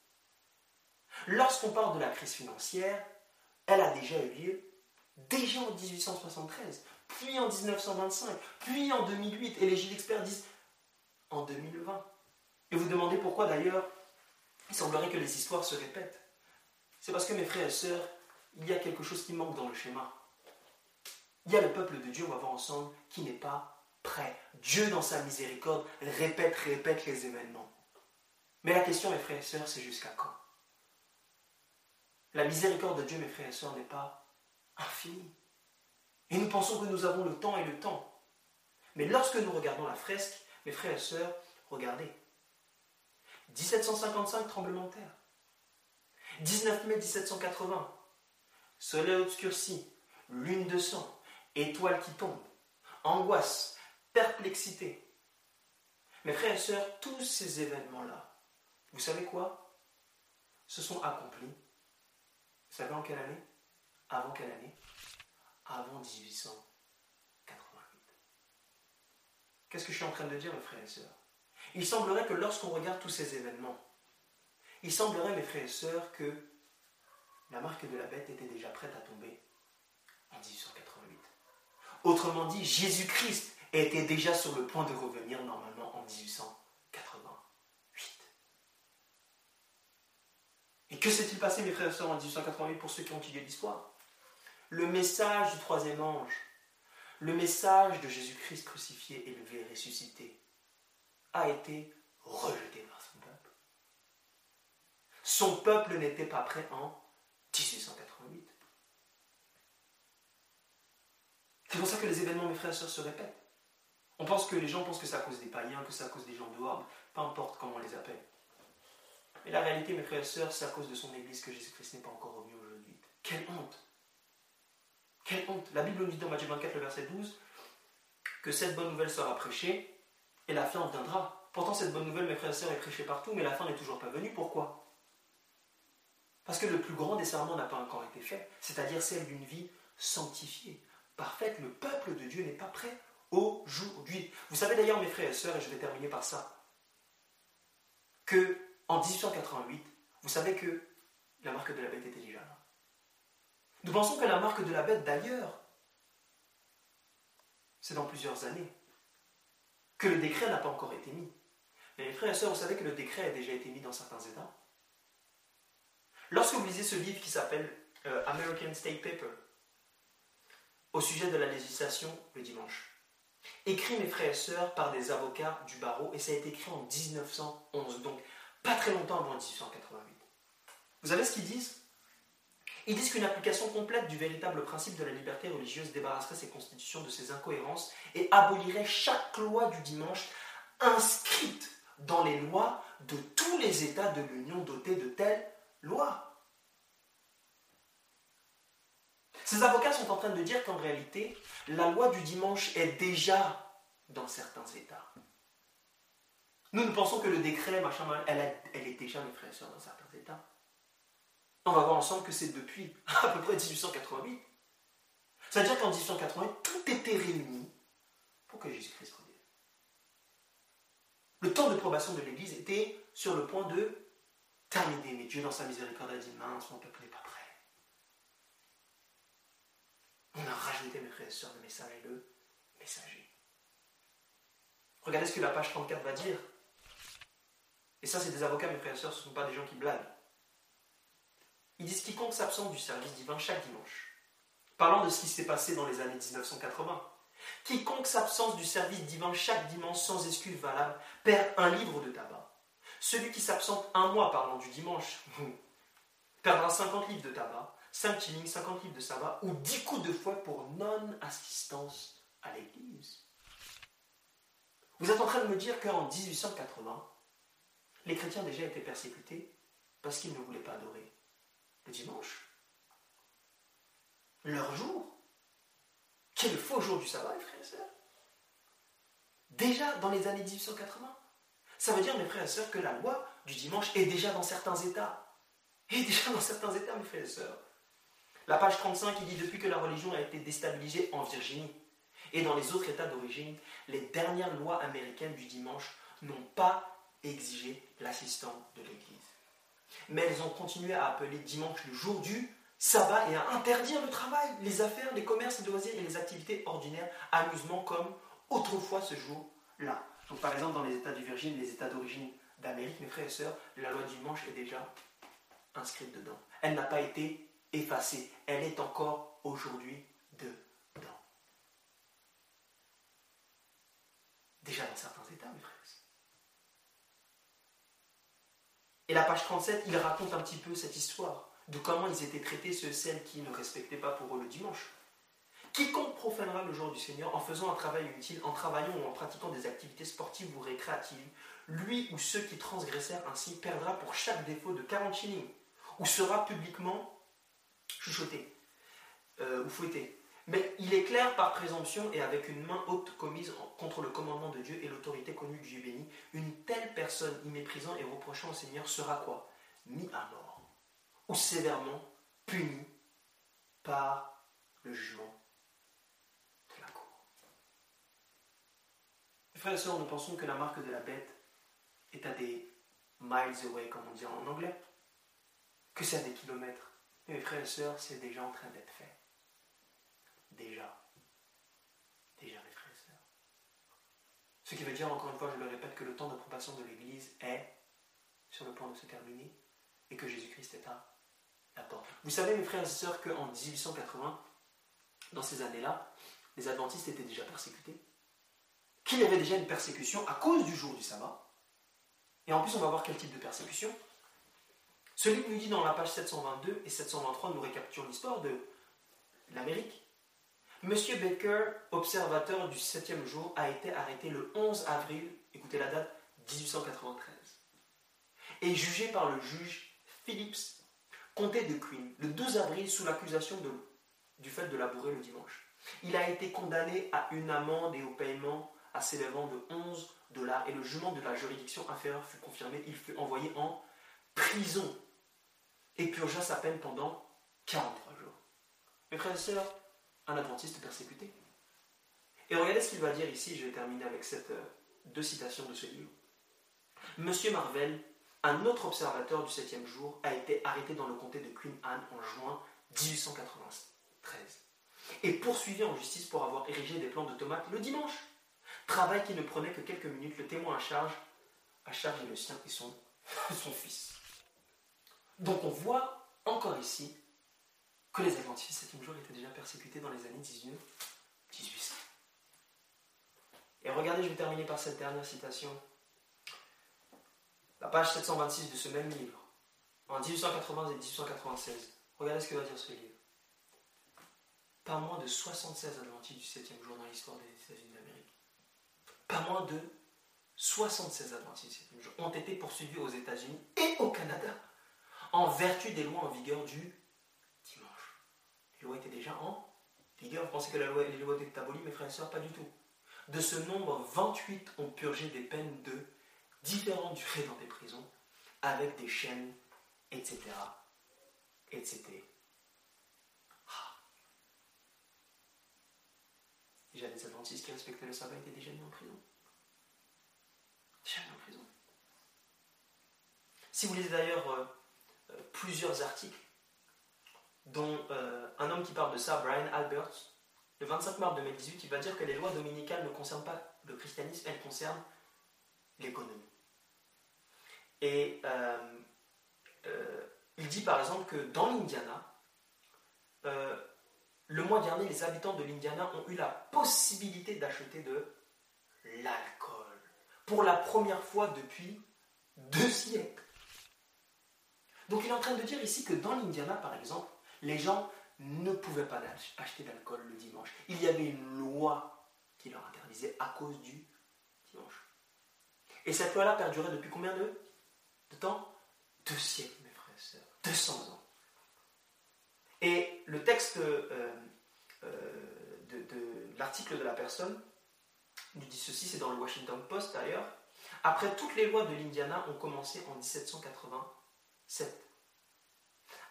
Lorsqu'on parle de la crise financière, elle a déjà eu lieu déjà en 1873, puis en 1925, puis en 2008, et les gilets experts disent en 2020. Et vous demandez pourquoi d'ailleurs il semblerait que les histoires se répètent. C'est parce que mes frères et sœurs, il y a quelque chose qui manque dans le schéma. Il y a le peuple de Dieu, on va voir ensemble, qui n'est pas Dieu, dans sa miséricorde, répète, répète les événements. Mais la question, mes frères et sœurs, c'est jusqu'à quand? La miséricorde de Dieu, mes frères et sœurs, n'est pas infinie. Et nous pensons que nous avons le temps et le temps. Mais lorsque nous regardons la fresque, mes frères et sœurs, regardez. 1755, tremblement de terre. 19 mai 1780, soleil obscurci, lune de sang, étoile qui tombe, angoisse, perplexité. Mes frères et sœurs, tous ces événements-là, vous savez quoi? Se sont accomplis. Vous savez en quelle année? Avant quelle année? Avant 1888. Qu'est-ce que je suis en train de dire, mes frères et sœurs? Il semblerait que lorsqu'on regarde tous ces événements, il semblerait, mes frères et sœurs, que la marque de la bête était déjà prête à tomber en 1888. Autrement dit, Jésus-Christ était déjà sur le point de revenir normalement en 1888. Et que s'est-il passé, mes frères et sœurs, en 1888 pour ceux qui ont étudié l'histoire? Le message du troisième ange, le message de Jésus-Christ crucifié, élevé, ressuscité, a été rejeté par son peuple. Son peuple n'était pas prêt en 1888. C'est pour ça que les événements, mes frères et sœurs, se répètent. On pense que les gens pensent que c'est à cause des païens, que c'est à cause des gens dehors, peu importe comment on les appelle. Mais la réalité, mes frères et sœurs, c'est à cause de son Église que Jésus-Christ n'est pas encore revenu aujourd'hui. Quelle honte Quelle honte La Bible nous dit dans Matthieu 24, le verset 12, que cette bonne nouvelle sera prêchée et la fin viendra. Pourtant, cette bonne nouvelle, mes frères et sœurs, est prêchée partout, mais la fin n'est toujours pas venue. Pourquoi? Parce que le plus grand des serments n'a pas encore été fait, c'est-à-dire celle d'une vie sanctifiée, parfaite, le peuple de Dieu n'est pas prêt aujourd'hui. Vous savez d'ailleurs, mes frères et sœurs, et je vais terminer par ça, que en 1888, vous savez que la marque de la bête était déjà là. Nous pensons que la marque de la bête, d'ailleurs, c'est dans plusieurs années, que le décret n'a pas encore été mis. Mais mes frères et sœurs, vous savez que le décret a déjà été mis dans certains États. Lorsque vous lisez ce livre qui s'appelle euh, American State Paper, au sujet de la législation le dimanche. Écrit, mes frères et sœurs, par des avocats du barreau, et ça a été écrit en 1911, donc pas très longtemps avant 1888. Vous savez ce qu'ils disent? Ils disent qu'une application complète du véritable principe de la liberté religieuse débarrasserait ces constitutions de ces incohérences et abolirait chaque loi du dimanche inscrite dans les lois de tous les États de l'Union dotés de telles lois. Ces avocats sont en train de dire qu'en réalité, la loi du dimanche est déjà dans certains États. Nous, nous pensons que le décret, machin, elle, elle est déjà, mes frères et sœurs, dans certains États. On va voir ensemble que c'est depuis à peu près 1888. C'est-à-dire qu'en 1888, tout était réuni pour que Jésus-Christ revienne. Le temps de probation de l'Église était sur le point de terminer, mais Dieu, dans sa miséricorde, a dit mince, mon peuple n'est pas prêt. On a rajouté, mes frères et sœurs, le message et le messager. Regardez ce que la page 34 va dire. Et ça, c'est des avocats, mes frères et sœurs, ce ne sont pas des gens qui blaguent. Ils disent quiconque s'absente du service divin chaque dimanche. Parlant de ce qui s'est passé dans les années 1980. Quiconque s'absente du service divin chaque dimanche sans excuse valable perd un livre de tabac. Celui qui s'absente un mois parlant du dimanche perdra 50 livres de tabac 5 shillings, 50 livres de sabbat ou 10 coups de fouet pour non-assistance à l'église. Vous êtes en train de me dire qu'en 1880, les chrétiens déjà étaient persécutés parce qu'ils ne voulaient pas adorer le dimanche, leur jour, qui est le faux jour du sabbat, mes frères et sœurs. Déjà dans les années 1880. Ça veut dire, mes frères et sœurs, que la loi du dimanche est déjà dans certains États. Est déjà dans certains États, mes frères et sœurs. La page 35, il dit Depuis que la religion a été déstabilisée en Virginie et dans les autres États d'origine, les dernières lois américaines du dimanche n'ont pas exigé l'assistant de l'Église. Mais elles ont continué à appeler dimanche le jour du sabbat et à interdire le travail, les affaires, les commerces, les loisirs et les activités ordinaires, amusement comme autrefois ce jour-là. Donc par exemple dans les États du Virgin, les États d'origine d'Amérique, mes frères et sœurs, la loi du dimanche est déjà inscrite dedans. Elle n'a pas été effacée. Elle est encore aujourd'hui dedans. Déjà dans certains états, mes frères. Et la page 37, il raconte un petit peu cette histoire de comment ils étaient traités, ceux celles qui ne respectaient pas pour eux le dimanche. Quiconque profanera le jour du Seigneur en faisant un travail utile, en travaillant ou en pratiquant des activités sportives ou récréatives, lui ou ceux qui transgressèrent ainsi perdra pour chaque défaut de 40 shillings, ou sera publiquement chuchoté euh, ou fouetté. Mais il est clair par présomption et avec une main haute commise contre le commandement de Dieu et l'autorité connue du Dieu béni, une telle personne y méprisant et reprochant au Seigneur sera quoi? Mis à mort ou sévèrement puni par le jugement de la cour. frères et sœurs, nous pensons que la marque de la bête est à des miles away, comme on dit en anglais, que c'est à des kilomètres mes frères et sœurs, c'est déjà en train d'être fait. Déjà. Déjà, mes frères et sœurs. Ce qui veut dire, encore une fois, je le répète, que le temps d'approbation de l'Église est sur le point de se terminer et que Jésus-Christ est à la porte. Vous savez, mes frères et sœurs, qu'en 1880, dans ces années-là, les adventistes étaient déjà persécutés, qu'il y avait déjà une persécution à cause du jour du sabbat. Et en plus, on va voir quel type de persécution. Celui qui nous dit dans la page 722 et 723 nous récapitule l'histoire de l'Amérique. Monsieur Baker, observateur du septième jour, a été arrêté le 11 avril, écoutez la date, 1893, et jugé par le juge Phillips, comté de Queen, le 12 avril sous l'accusation du fait de labourer le dimanche. Il a été condamné à une amende et au paiement à s'élevant de 11 dollars, et le jugement de la juridiction inférieure fut confirmé. Il fut envoyé en prison et purgea sa peine pendant 43 jours. Mes frères et sœurs, un adventiste persécuté. Et regardez ce qu'il va dire ici, je vais terminer avec cette, euh, deux citations de ce livre. Monsieur Marvel, un autre observateur du septième jour, a été arrêté dans le comté de Queen Anne en juin 1893 et poursuivi en justice pour avoir érigé des plants de tomates le dimanche. Travail qui ne prenait que quelques minutes, le témoin à charge, à charge le sien et son, son fils. Donc on voit encore ici que les adventistes septième jour étaient déjà persécutés dans les années 19 1800. Et regardez, je vais terminer par cette dernière citation. La page 726 de ce même livre, en 1880 et 1896. Regardez ce que va dire ce livre. Pas moins de 76 adventistes du 7e jour dans l'histoire des États-Unis d'Amérique. Pas moins de 76 adventistes du 7e jour ont été poursuivis aux États-Unis et au Canada en vertu des lois en vigueur du dimanche. Les lois étaient déjà en vigueur. Vous pensez que les lois étaient abolies, mes frères et sœurs? Pas du tout. De ce nombre, 28 ont purgé des peines de différentes durées dans des prisons, avec des chaînes, etc. etc. Ah. Déjà des adventistes qui respectaient le sabbat étaient déjà mis en prison. Déjà mis en prison. Si vous lisez d'ailleurs euh, plusieurs articles, dont euh, un homme qui parle de ça, Brian Alberts, le 25 mars 2018, il va dire que les lois dominicales ne concernent pas le christianisme, elles concernent l'économie. Et euh, euh, il dit par exemple que dans l'Indiana, euh, le mois dernier, les habitants de l'Indiana ont eu la possibilité d'acheter de l'alcool. Pour la première fois depuis deux siècles. Donc il est en train de dire ici que dans l'Indiana, par exemple, les gens ne pouvaient pas acheter d'alcool le dimanche. Il y avait une loi qui leur interdisait à cause du dimanche. Et cette loi-là perdurait depuis combien de, temps? Deux siècles, mes frères et sœurs. 200 ans. Et le texte euh, euh, de, l'article de la personne nous dit ceci, c'est dans le Washington Post d'ailleurs. Après toutes les lois de l'Indiana ont commencé en 1787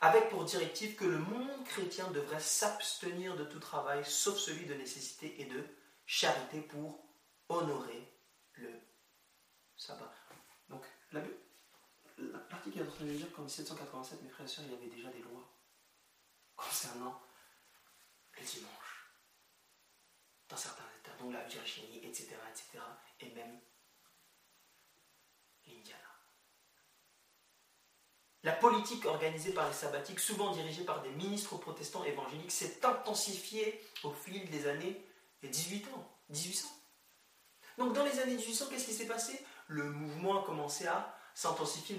avec pour directive que le monde chrétien devrait s'abstenir de tout travail sauf celui de nécessité et de charité pour honorer le sabbat. Donc, l'article est en train de dire qu'en 1787, mes frères et sœurs, il y avait déjà des lois concernant le dimanche dans certains États, dont la Virginie, etc., etc., et même l'Indiana. La politique organisée par les sabbatiques, souvent dirigée par des ministres protestants évangéliques, s'est intensifiée au fil des années 18 ans, 1800. Donc dans les années 1800, qu'est-ce qui s'est passé? Le mouvement a commencé à s'intensifier,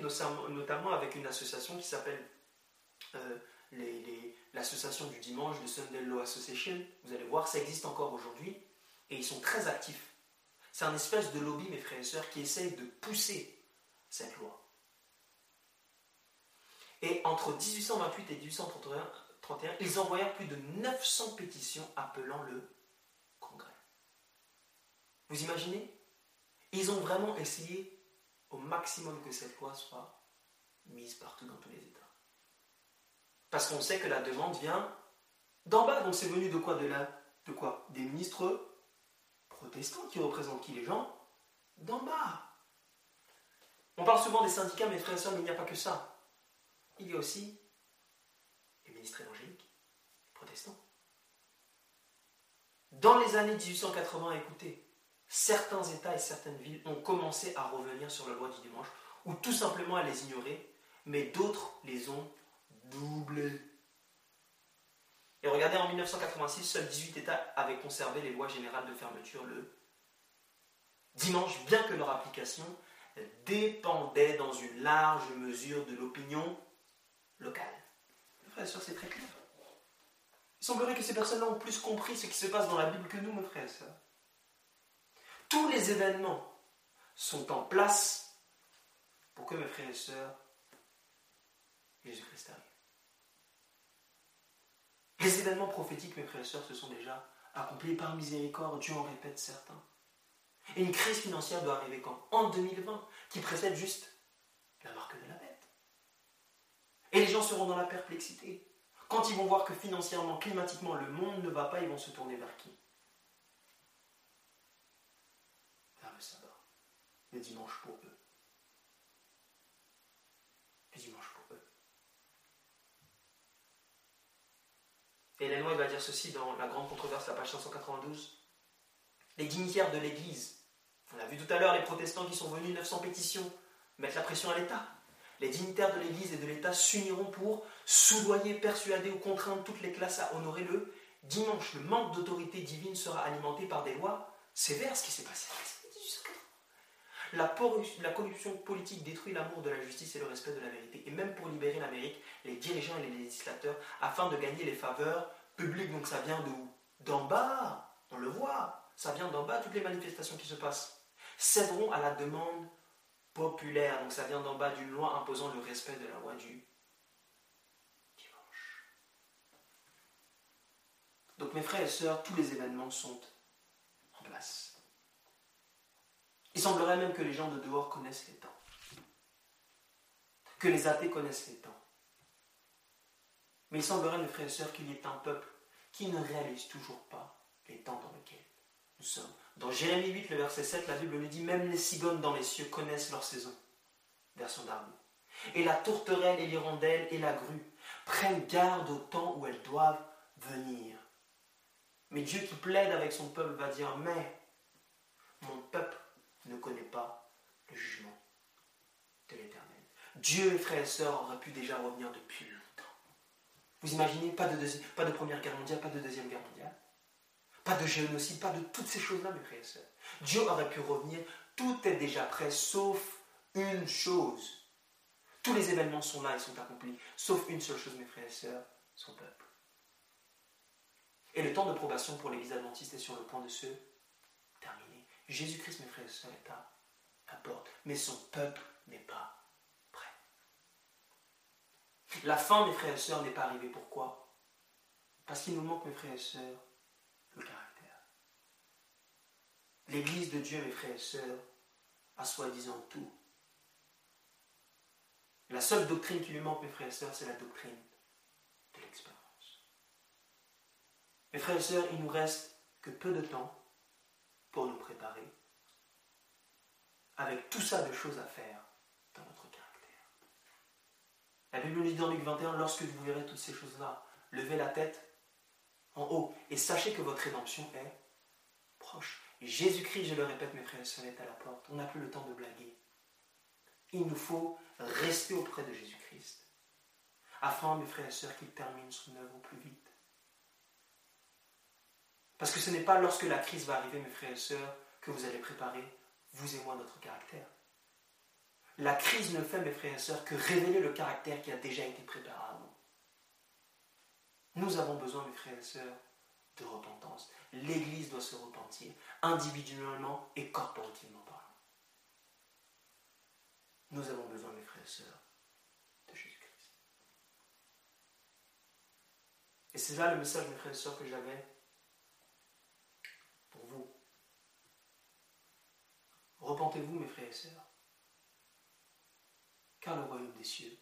notamment avec une association qui s'appelle euh, l'association du dimanche, le Sunday Law Association. Vous allez voir, ça existe encore aujourd'hui et ils sont très actifs. C'est un espèce de lobby, mes frères et sœurs, qui essaye de pousser cette loi. Et entre 1828 et 1831, ils envoyèrent plus de 900 pétitions appelant le Congrès. Vous imaginez? Ils ont vraiment essayé au maximum que cette loi soit mise partout dans tous les États. Parce qu'on sait que la demande vient d'en bas. Donc c'est venu de quoi? De, de quoi? Des ministres protestants qui représentent qui les gens? D'en bas. On parle souvent des syndicats, mes frères et sœurs, mais il n'y a pas que ça il y a aussi les ministres évangéliques, protestants. Dans les années 1880, écoutez, certains États et certaines villes ont commencé à revenir sur la loi du dimanche, ou tout simplement à les ignorer, mais d'autres les ont doublés. Et regardez, en 1986, seuls 18 États avaient conservé les lois générales de fermeture le dimanche, bien que leur application dépendait dans une large mesure de l'opinion local. Frère et c'est très clair. Il semblerait que ces personnes-là ont plus compris ce qui se passe dans la Bible que nous, mes frères et sœurs. Tous les événements sont en place pour que mes frères et sœurs, Jésus-Christ arrive. Les événements prophétiques, mes frères et sœurs, se sont déjà accomplis par miséricorde, Dieu en répète certains. Et une crise financière doit arriver quand? En 2020, qui précède juste la marque de la. Et les gens seront dans la perplexité. Quand ils vont voir que financièrement, climatiquement, le monde ne va pas, ils vont se tourner vers qui? Vers le sabbat. Le dimanche pour eux. Le dimanche pour eux. Et Hélène va dire ceci dans la grande controverse, la page 592. Les dignitaires de l'Église, on a vu tout à l'heure les protestants qui sont venus, 900 pétitions, mettre la pression à l'État. Les dignitaires de l'Église et de l'État s'uniront pour soudoyer, persuader ou contraindre toutes les classes à honorer le dimanche. Le manque d'autorité divine sera alimenté par des lois sévère ce qui s'est passé la, corruption politique détruit l'amour de la justice et le respect de la vérité. Et même pour libérer l'Amérique, les dirigeants et les législateurs, afin de gagner les faveurs publiques, donc ça vient de où? D'en bas, on le voit, ça vient d'en bas, toutes les manifestations qui se passent, céderont à la demande populaire, donc ça vient d'en bas d'une loi imposant le respect de la loi du dimanche. Donc mes frères et sœurs, tous les événements sont en place. Il semblerait même que les gens de dehors connaissent les temps. Que les athées connaissent les temps. Mais il semblerait, mes frères et sœurs, qu'il y ait un peuple qui ne réalise toujours pas les temps dans lesquels nous sommes. Dans Jérémie 8, le verset 7, la Bible nous dit Même les cigognes dans les cieux connaissent leur saison. Version d'Arnaud. Et la tourterelle et l'hirondelle et la grue prennent garde au temps où elles doivent venir. Mais Dieu qui plaide avec son peuple va dire Mais mon peuple ne connaît pas le jugement de l'éternel. Dieu, frères et sœurs, aurait pu déjà revenir depuis longtemps. Vous imaginez pas de, pas de première guerre mondiale, pas de deuxième guerre mondiale, pas de génocide, pas de toutes ces choses-là, mes frères et sœurs. Dieu aurait pu revenir, tout est déjà prêt, sauf une chose. Tous les événements sont là, ils sont accomplis, sauf une seule chose, mes frères et sœurs, son peuple. Et le temps de probation pour l'Église adventiste est sur le point de se Jésus-Christ, mes frères et sœurs, est à la porte, mais son peuple n'est pas prêt. La fin, mes frères et sœurs, n'est pas arrivée. Pourquoi? Parce qu'il nous manque, mes frères et sœurs, le caractère. L'Église de Dieu, mes frères et sœurs, a soi-disant tout. La seule doctrine qui lui manque, mes frères et sœurs, c'est la doctrine de l'expérience. Mes frères et sœurs, il nous reste que peu de temps pour nous préparer, avec tout ça de choses à faire dans notre caractère. La Bible nous dit dans Luc 21, lorsque vous verrez toutes ces choses-là, levez la tête en haut et sachez que votre rédemption est proche. Jésus-Christ, je le répète, mes frères et sœurs, est à la porte. On n'a plus le temps de blaguer. Il nous faut rester auprès de Jésus-Christ, afin, mes frères et sœurs, qu'il termine son œuvre au plus vite. Parce que ce n'est pas lorsque la crise va arriver, mes frères et sœurs, que vous allez préparer, vous et moi, notre caractère. La crise ne fait, mes frères et sœurs, que révéler le caractère qui a déjà été préparé nous. Avons besoin, mes frères et sœurs, de repentance. L'Église doit se repentir, individuellement et corporativement parlant. Nous avons besoin, mes frères et sœurs, de Jésus-Christ. Et c'est là le message, mes frères et sœurs, que j'avais Repentez-vous, mes frères et sœurs, car le royaume des cieux